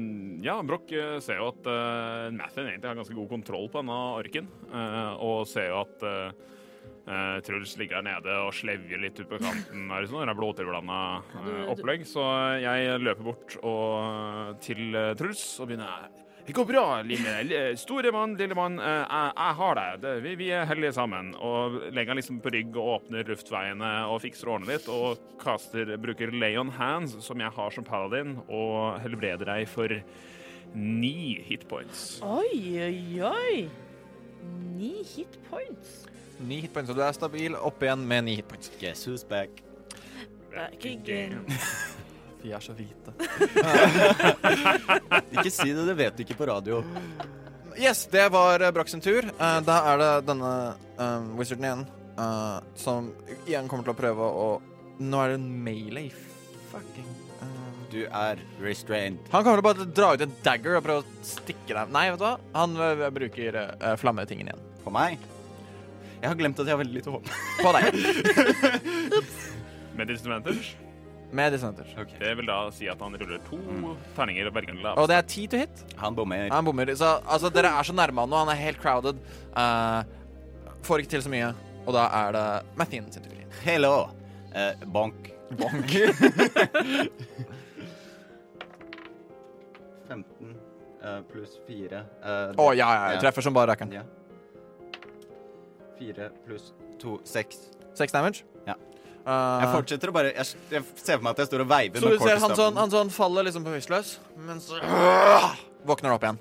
ja, Broch eh, ser jo at uh, Nathan egentlig har ganske god kontroll på denne orken, uh, og ser jo at uh, Truls ligger der nede og slevjer litt ut på kanten. Her, sånn, det er blodtilblanda du- opplegg. Så jeg løper bort og, til uh, Truls og begynner Det går bra, lille, store mann, lille mann. eh, jeg, jeg har deg. Det, vi, vi er heldige sammen. Og legger han liksom på rygg og åpner luftveiene og fikser årene litt. Og kaster, bruker lay on hands, som jeg har som paladin, og helbreder deg for ni hitpoints. Oi, oi, oi. Ni hitpoints. Ni hitpoints, og du er stabil opp igjen med ni hitpoints. Guess who's back? Back again. Vi er så hvite. Ikke si det, det vet du ikke på radio. Yes, det var uh, sin tur. Uh, da er det denne um, wizarden igjen, uh, som igjen kommer til å prøve å Nå er det en melee. Fucking uh, Du er restrained. Han kommer til å bare dra ut en dagger og prøve å stikke deg Nei, vet du hva? Han eh, bruker uh, flammetingen igjen. På meg? Jeg har glemt at jeg har veldig lite håp. På deg. Med disadvantage. Med Okay. Det vil da si at han ruller to terninger og velger en lav. Og det er ti to hit. Han bommer. Han bommer. Så altså, dere er så nærme han nå. Han er helt crowded. Uh, får ikke til så mye. Og da er det Mathien sin tur. Hello. Uh, bonk. Bonk. 15 uh, pluss 4. Uh, Å ja, ja, jeg treffer som bare rakkeren. Ja. 4 pluss 2 6. 6 damage. Eh, Jeg fortsetter å bare Jeg, jeg ser for meg at jeg står og veiver så med du ser han sånn, han sånn faller liksom bevisstløs, men så våkner han opp igjen.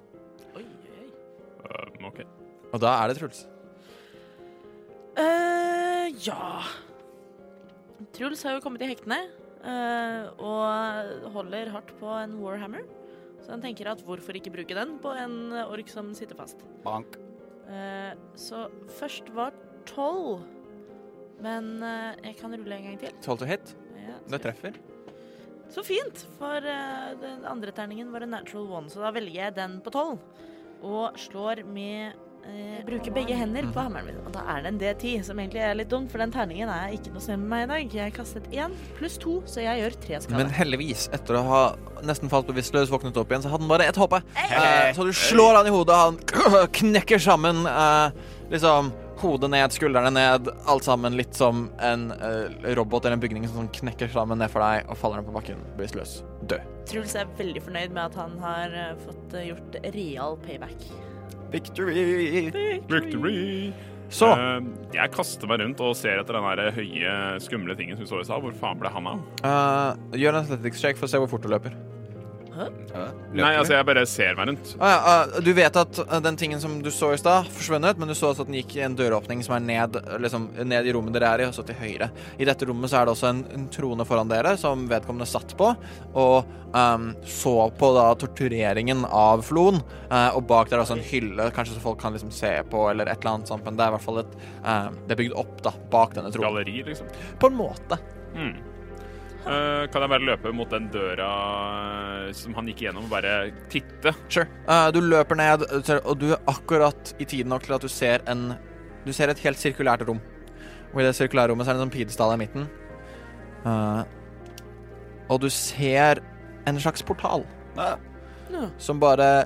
Oi, oi. Uh, ok. Og da er det Truls. Uh, ja Truls har jo kommet i hektene eh, og holder hardt på en Warhammer. Så han tenker at hvorfor ikke bruke den på en ork som sitter fast. Bank. Eh, så først var tolv. Men uh, jeg kan rulle en gang til. 12 to hit. Ja, Det treffer. Så fint, for uh, den andre terningen var en natural one, så da velger jeg den på tolv. Og slår med uh, Bruker begge hender på hammeren min. Og da er det en D10, som egentlig er litt dumt, for den terningen er ikke noe snill med meg i dag. Jeg kastet én pluss to, så jeg gjør tre skade. Men heldigvis, etter å ha nesten falt bevisstløs, våknet opp igjen, så hadde han bare ett HP. Uh, så du slår han i hodet, han knekker sammen. Eh, liksom hodet ned, skuldrene ned, alt sammen litt som en uh, robot eller en bygning som knekker sammen ned for deg og faller ned på bakken blir sløs, Død. Truls er veldig fornøyd med at han har uh, fått uh, gjort real payback. Victory! Victory! Så Eh, jeg kaster meg rundt og ser etter den der høye, skumle tingen som vi så i stad. Hvor faen ble han av? eh, gjør en athletics check for å se hvor fort du løper. Ja, Nei, altså, jeg bare ser meg rundt. Ah, ja, ah, du vet at eh, den tingen som du så i stad, forsvunnet, men du så også at den gikk i en døråpning som er ned, liksom, ned i rommet dere er i, og så til høyre. I dette rommet så er det også en, en trone foran dere som vedkommende satt på, og ehm, så på da tortureringen av floen. eh, og bak der er også en hylle, kanskje så folk kan liksom se på, eller et eller annet sånt, men det er i hvert fall et ehm, Det er bygd opp da, bak denne tronen. Galleri, liksom. På en måte. Mm. Eh, kan jeg bare løpe mot den døra eh, som han gikk gjennom, og bare titte? Sure. Uh, du løper ned, og du er akkurat i tiden nok til at du ser en Du ser et helt sirkulært rom. Og i det sirkulære rommet så er det en sånn pidestall i midten. Uh, og du ser en slags portal Ja. som bare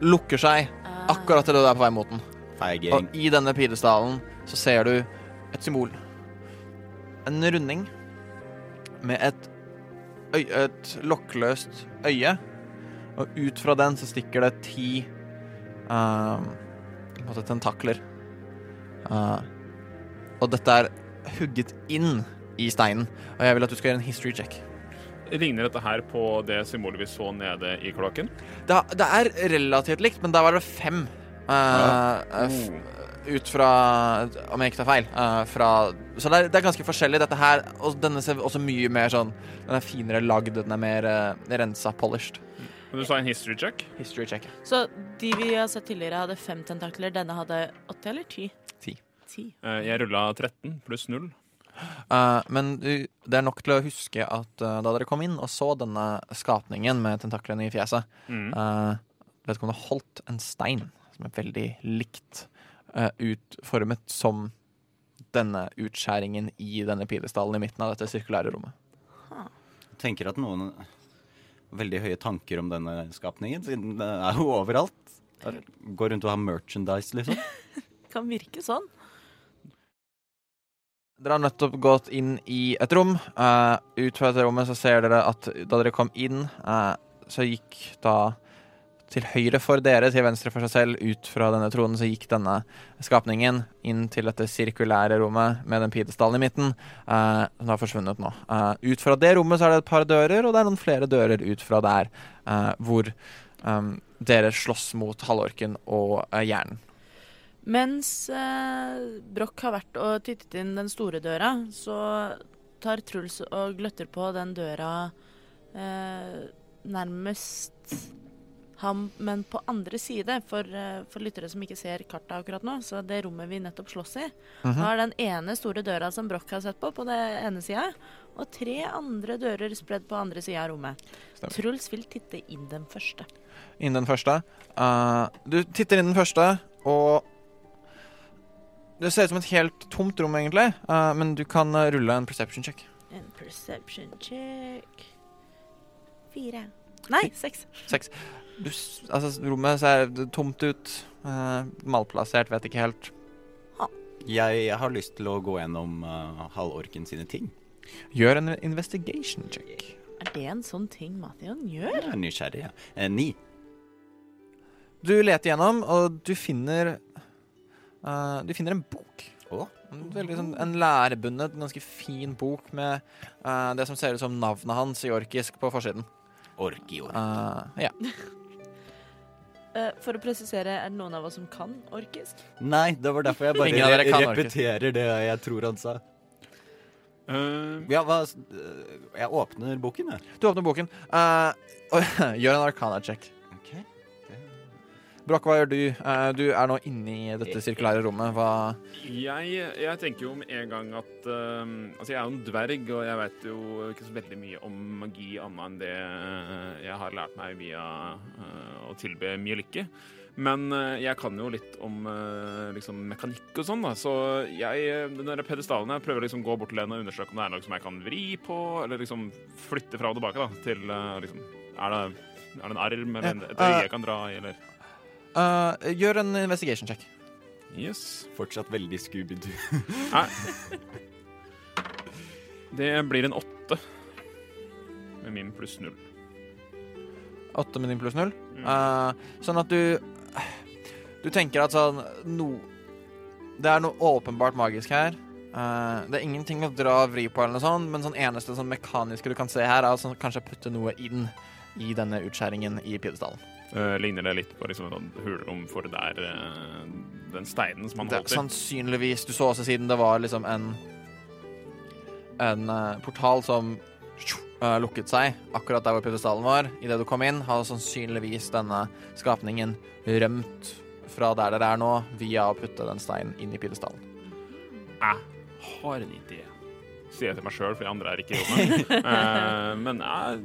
lukker seg Ah. akkurat til du er på vei mot den. feiging. Og i denne pidestallen så ser du et symbol. En runding med et, et lokkløst øye. Og ut fra den så stikker det ti uh, tentakler. Uh, og dette er hugget inn i steinen. Og jeg vil at du skal gjøre en history check. Ligner dette her på det symbolet vi så nede i kloakken? Det, det er relativt likt, men der var det fem. Uh, ja. f- ut fra Om jeg ikke tar feil. uh, fra, så det er, det er ganske forskjellig, dette her. Og denne ser også mye mer sånn Den er finere lagd, den er mer uh, rensa, polished. Men du sa en history check? History check. Så de vi har sett tidligere, hadde fem tentakler. Denne hadde åtte eller ti? Ti. Ti. Uh, jeg rulla 13 pluss null. Uh, men du, det er nok til å huske at uh, da dere kom inn og så denne skapningen med tentaklene i fjeset, Mm. uh, vedkommende holdt en stein som er veldig likt uh, utformet som denne utskjæringen i denne pilestallen i midten av dette sirkulære rommet. Jeg tenker at noen har veldig høye tanker om denne skapningen, siden den er jo overalt. Der Går rundt og har merchandise, liksom. Kan virke sånn. Dere har nettopp gått inn i et rom. Uh, ut fra dette rommet så ser dere at da dere kom inn, uh, så gikk da til høyre for dere, til venstre for seg selv, ut fra denne tronen, så gikk denne skapningen inn til dette sirkulære rommet med den pidestallen i midten, eh, som har forsvunnet nå. Eh, ut fra det rommet så er det et par dører, og det er noen flere dører ut fra der, eh, hvor um, dere slåss mot halvorken og uh, hjernen. Mens eh, Broch har vært og tittet inn den store døra, så tar Truls og gløtter på den døra eh, nærmest ham, men på andre side, for, eh, for lyttere som ikke ser kartet akkurat nå, så det rommet vi nettopp slåss i, Mhm. har den ene store døra som Broch har sett på, på det ene sida, og tre andre dører spredd på andre sida av rommet. Stemmer. Truls vil titte inn den første. inn den første. Uh, du titter inn den første, og det ser ut som et helt tomt rom, egentlig. Uh, men du kan rulle en perception check. En perception check Fire. Nei, seks. Du, altså, rommet ser tomt ut. Uh, malplassert, vet ikke helt. Jeg har lyst til å gå gjennom uh, halvorken sine ting. Gjør en investigation check. Er det en sånn ting Mathian gjør? Jeg er nysgjerrig. Ja. Eh, ni. Du leter gjennom, og du finner uh, Du finner en bok. Oh. En Veldig sånn, en lærebundet, ganske fin bok med uh, det som ser ut som navnet hans i orkisk på forsiden. Orkior. Uh, ja. Eh, for å presisere, er det noen av oss som kan orkisk? Nei, det var derfor jeg bare repeterer det jeg tror han sa. Uh, Ja, hva øh, Jeg åpner boken, jeg. Du åpner boken. Uh, gjør en arcana Broch, hva gjør du? Eh, du er nå inne i dette sirkulære rommet. Hva Jeg, jeg tenker jo med en gang at eh, Altså, jeg er jo en dverg, og jeg vet jo ikke så veldig mye om magi annet enn det eh, jeg har lært meg via uh, å tilbe mye lykke. Men jeg kan jo litt om liksom mekanikk og sånn, da. Så jeg, den der pedestalen her, prøver liksom å gå bort til henne og undersøke om det er noe som jeg kan vri på, eller liksom flytte fra og tilbake, da, til liksom Er det, er det en arm eller et øye jeg kan dra i, eller Eh, Gjør en investigation check. Yes. Fortsatt veldig Scooby-Doo. Nei. Det blir en åtte. Med min pluss null. Åtte med din pluss null. Mm. Uh, sånn at du Du tenker at sånn no, Det er noe åpenbart magisk her. Uh, det er ingenting å dra og vri på, eller noe sånt, men sånn eneste sånn mekaniske du kan se her, er altså kanskje putte noe inn i denne utskjæringen i pidestallen. Eh, ligner det litt på liksom sånn hulrom for der uh, den steinen som han holdt i? sannsynligvis. Du så også siden det var liksom en En uh, portal som lukket seg akkurat der hvor pidestallen var. Idet du kom inn, har sannsynligvis denne skapningen rømt fra der dere er nå, via å putte den steinen inn i pidestallen. Jeg har en idé. Sier jeg til meg sjøl, for de andre er ikke i rommet. Eh, men jeg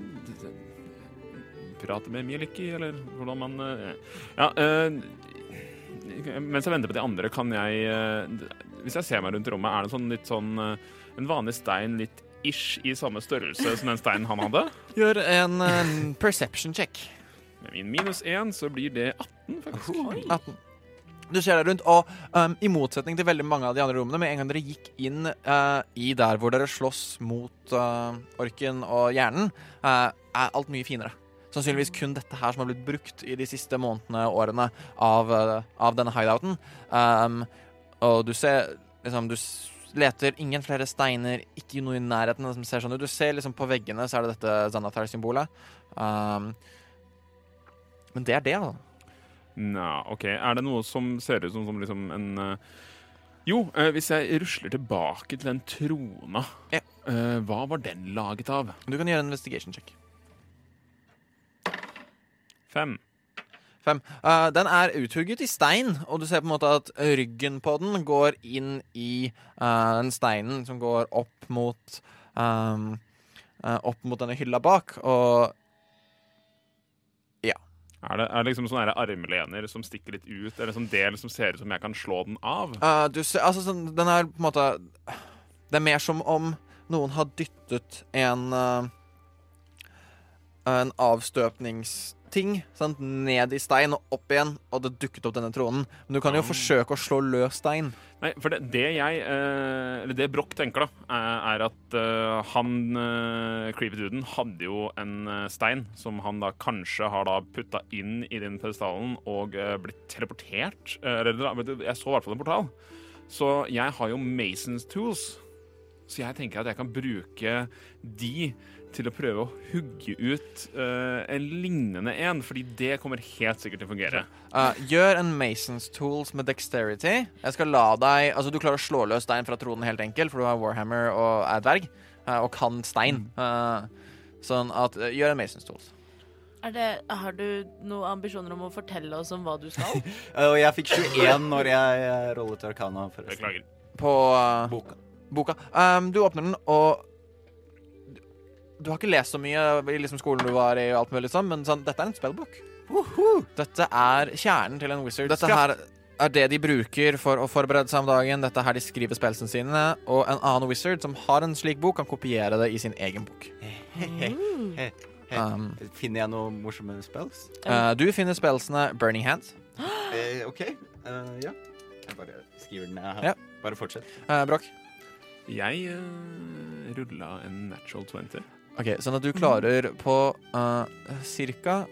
Prate med Mieliki, eller hvordan man eh, Ja. eh, mens jeg venter på de andre, kan jeg eh, Hvis jeg ser meg rundt rommet, er det sånn litt sånn En vanlig stein litt ish i samme størrelse som den steinen han hadde? Gjør en perception check. Med min minus én så blir det 18, faktisk. 18. Du ser deg rundt, og um, i motsetning til veldig mange av de andre rommene, med en gang dere gikk inn uh, i der hvor dere slåss mot uh, orken og hjernen, uh, er alt mye finere. Sannsynligvis kun dette her som har blitt brukt i de siste månedene og årene av, eh, av denne hideouten. Um, og du ser liksom Du leter ingen flere steiner, ikke noe i nærheten som ser sånn ut. Du ser liksom på veggene så er det dette Zanathar-symbolet. Um, men det er det, altså. Nja, OK. Er det noe som ser ut som, som liksom en uh Jo, eh, hvis jeg rusler tilbake til den trona, Ja. hva var den laget av? Du kan gjøre en investigation check. Fem. Fem. Uh, den er uthugget i stein, og du ser på en måte at ryggen på den går inn i uh, den steinen som går opp mot um, uh, Opp mot denne hylla bak, og Er det, er det liksom sånne armlener som stikker litt ut, eller som sånn del som ser ut som jeg kan slå den av? du ser Altså, sånn, den er på en måte Det er mer som om noen har dyttet en en En avstøpningsting sant, ned i stein og opp igjen, og det dukket opp denne tronen. Men du kan jo Ah. forsøke å slå løs stein. Nei, for det, det jeg eh, Eller det Broch tenker, da, er, er at eh, han Creepy Duden hadde jo en eh, stein som han da kanskje har da putta inn i den pedestalen og eh, blitt teleportert. eh, jeg så i hvert fall en portal. Så jeg har jo Masons tools. Så jeg tenker at jeg kan bruke de til å prøve å hugge ut uh, en lignende en, fordi det kommer helt sikkert til å fungere. Uh, gjør en Masons tools med dexterity. Jeg skal la deg Altså, du klarer å slå løs stein fra tronen helt enkelt, for du har Warhammer og er dverg, uh, og kan stein. Uh, sånn at uh, Gjør en Masons tools. Er det, har du noen ambisjoner om å fortelle oss om hva du skal? Og jeg fikk 21 når jeg rollet Arcana. forresten. Beklager. På uh, Boka. boka. Um, du åpner den, og du har ikke lest så mye i liksom skolen du var i, og alt mulig sånn, men sånn, dette er en spellbook. Dette er kjernen til en wizard. Dette her er det de bruker for å forberede seg om dagen. Dette er her de skriver spelsene sine. Og en annen wizard som har en slik bok, kan kopiere det i sin egen bok. Um, Finner jeg noen morsomme spells? uh, du finner spelsene Burning Hands. Uh, OK. Uh, ja. Jeg bare skriver den her. Ja. Bare fortsett. Uh, Broch. Jeg uh, rulla en natural 20. Ok, Sånn at du klarer på uh, cirka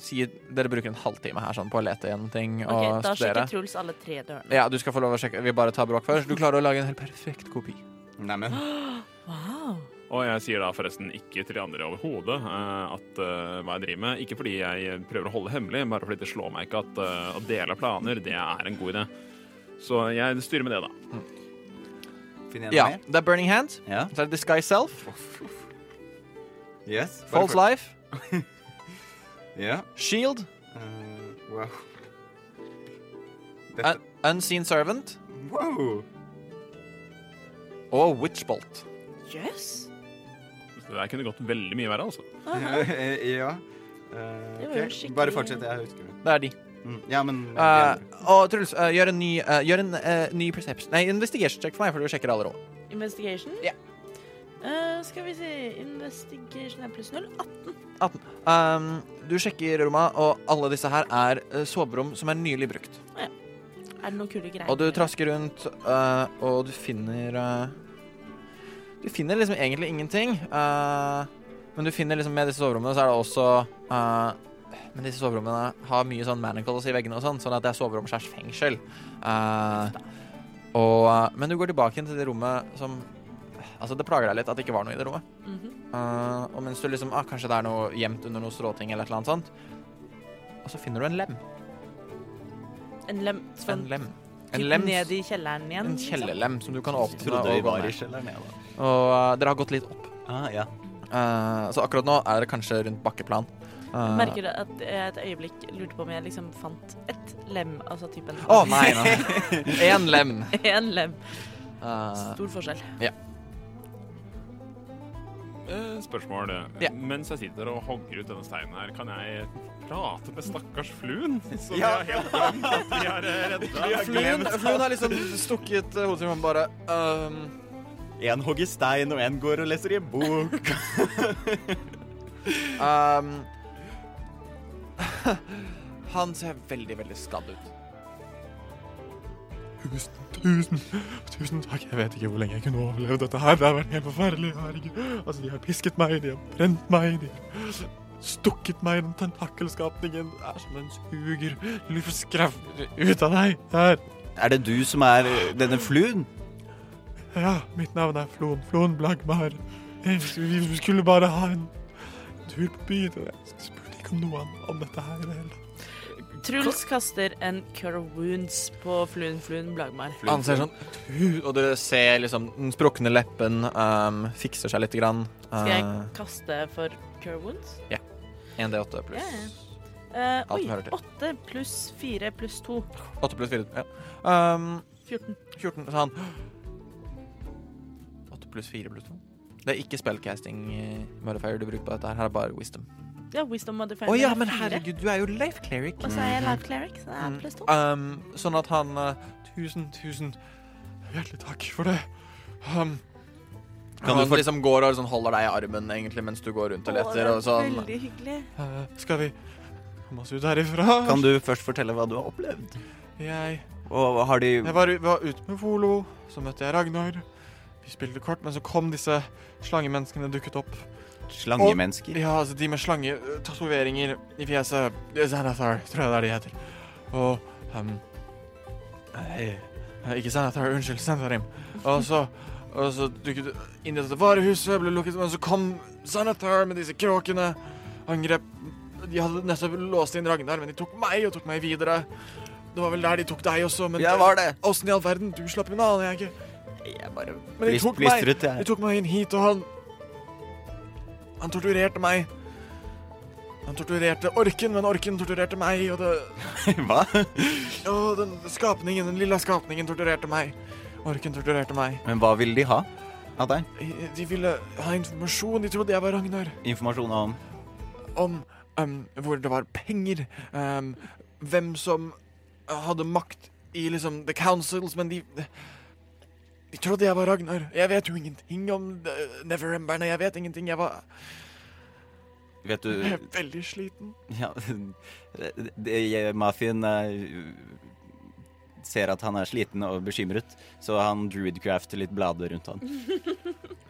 si, dere bruker en halvtime her sånn på å lete gjennom ting og Da studere. sjekker Truls alle tre dørene. Ja, du skal få lov å sjekke. Vi bare tar bråk først. Du klarer å lage en helt perfekt kopi. Neimen. Wow. Og jeg sier da forresten ikke til de andre overhodet uh, at uh, hva jeg driver med. Ikke fordi jeg prøver å holde hemmelig, bare fordi det slår meg ikke at uh, å dele planer, det er en god idé. Så jeg styrer med det, da. Noe Ja, det er Burning Hand. Ja. Så er det Disguise Self. Yes. False Life. yeah. Shield. Uh, Wow. Un Unseen Servant Wow. og Witchbolt. Yes. Det der kunne gått veldig mye verre, altså. ja. Eh, Det var jo skikkelig- Bare fortsett, jeg husker det. Det er de. Mm. Ja, men uh, og Truls, uh, gjør en ny, eh, gjør en, eh, ny perception Nei, investigation check for meg, for du sjekker alle råd. Investigation? Ja. Eh, skal vi se Investigation er pluss null. 18. 18. Um, du sjekker romma, og alle disse her er uh, soverom som er nylig brukt. Er det noen kule greier? Og du trasker rundt, uh, og du finner Du finner liksom egentlig ingenting. men du finner liksom med disse soverommene, så er det også Men disse soverommene har mye sånn manacles i veggene og sånn, sånn at det er soverom slags fengsel. Og, men du går tilbake til det rommet som Altså, det plager deg litt at det ikke var noe i det rommet. Mm -hmm. uh, og mens du liksom ah, Kanskje det er noe gjemt under noe stråting eller et eller annet sånt. Og så finner du en lem. En lem En sånn lem. En lem ned i kjelleren igjen? En liksom? kjellerlem som du kan åpne Trodde vi og gå var i ned. kjelleren, jeg, da. Og uh, dere har gått litt opp. Ah, ja. Uh, så akkurat nå er det kanskje rundt bakkeplan. Uh, Merker du at jeg et øyeblikk lurte på om jeg liksom fant et lem, altså typen Å, nei, nei. Én lem. En lem. Uh, Stor forskjell. Eh, Spørsmål. Ja. Mens jeg sitter og hogger ut denne steinen her, kan jeg prate med stakkars fluen? Som Ja. jeg har helt glemt at vi har eh, redda. Fluen, fluen har liksom stukket uh, hodet sitt og bare um, En hogger stein, og en går og leser i en bok. um, Han ser veldig, veldig skadd ut. Tusen, tusen, tusen takk. Jeg vet ikke hvor lenge jeg kunne overleve dette her. Det har vært helt forferdelig. Herregud. Altså, de har pisket meg, de har brent meg, de har stukket meg. i Den tentakkelskapningen. Det er som en suger. Livet skravler ut av deg. Der. Er det du som er eh, denne fluen? Ja, mitt navn er Flon. Flon Blagmar. Vi skulle bare ha en tur på byen. Jeg spurte ikke om noe om dette her i det hele tatt. Truls kaster en Cure of Wounds på fluen fluen Blagmar. Han ser sånn og du ser liksom den sprukne leppen um, fikser seg lite grann. Skal jeg Uh, kaste for Cure of Wounds? 1D8 pluss yeah. ja. Eh, oi, som hører til. 8 pluss 4 pluss 2. 8 pluss 4. Ja. Um, 14. 14, sa han. 8 pluss 4 pluss 2. Det er ikke spellcasting eh, modifier du bruker på dette. her Her er bare wisdom. Ja, Wisdom modifier. Å ja, men herregud, du er jo life cleric. Og så er jeg life cleric, så det er Mm. pluss to. Um, sånn at han uh, Tusen, tusen hjertelig takk for det. Um, Kan du for... liksom går og sånn holder deg i armen egentlig mens du går rundt og leter. Og sånn. Veldig hyggelig. Uh, skal vi komme oss ut herifra? Kan du først fortelle hva du har opplevd? Jeg Og har de Jeg var, var ute med Volo, så møtte jeg Ragnar. Vi spilte kort, men så kom disse slangemenneskene dukket opp. Slangemennesker? Ja, altså de med slangetatoveringer i fjeset. Xanathar, tror jeg det er de heter. Og um, eh, Ikke Xanathar, unnskyld. Xantharim. Og så, og så dukket inn i dette varehuset, ble lukket, men så kom Xanathar med disse kråkene. Angrep De hadde nettopp låst inn Ragnar, men de tok meg og tok meg videre. Det var vel der de tok deg også, men Jeg var det. Åssen i all verden? Du slapp unna, aner jeg ikke. Jeg bare Men de tok meg. De tok meg inn hit, og han Han torturerte meg. Han torturerte orken, men orken torturerte meg, og det Hva? Og den skapningen, den lille skapningen torturerte meg. Orken torturerte meg. Men hva ville de ha av deg? De ville ha informasjon. De trodde jeg var Ragnar. Informasjon om Om um, hvor det var penger. Um, hvem som hadde makt i liksom The Councils, men de De trodde jeg var Ragnar. Jeg vet jo ingenting om uh, Neveremberne. Jeg vet ingenting. Jeg var Vet du jeg er veldig sliten. Ja, det- det- Mafien eh, ser at han er sliten og bekymret, så han druidcrafter litt blader rundt han.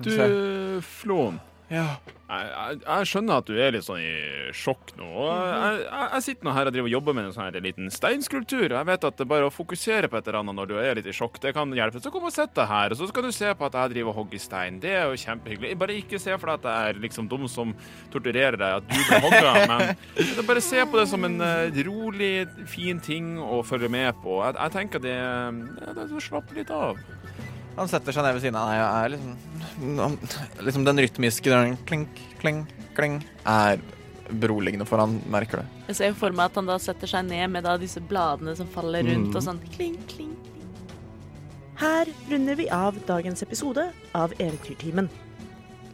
Du, Flån. Ja. Jeg, jeg, jeg skjønner at du er litt sånn i sjokk nå. Jeg, jeg, jeg sitter nå her og driver og jobber med en sånn her liten steinskulptur. Jeg vet at det bare å fokusere på et eller annet når du er litt i sjokk, det kan hjelpe. Så kom og sett deg her, og så skal du se på at jeg driver og hogger stein. Det er jo kjempehyggelig. Bare ikke se for deg at jeg er liksom dum som torturerer deg, at du blir hogga, men bare se på det som en eh, rolig, fin ting å følge med på. Jeg tenker det, det, det Slapp litt av. Han setter seg ned ved siden av deg og er liksom Liksom den rytmiske den klink, kling, kling er beroligende for han, merker det. Jeg ser for meg at han da setter seg ned med da disse bladene som faller rundt, mm. og sånn kling, kling, kling. Her runder vi av dagens episode av Eventyrtimen.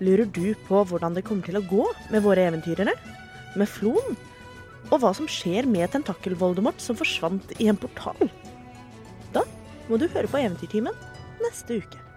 Lurer du på hvordan det kommer til å gå med våre eventyrere? Med Flon? Og hva som skjer med Tentakel-Voldemort som forsvant i en portal? Da må du høre på Eventyrtimen neste uke.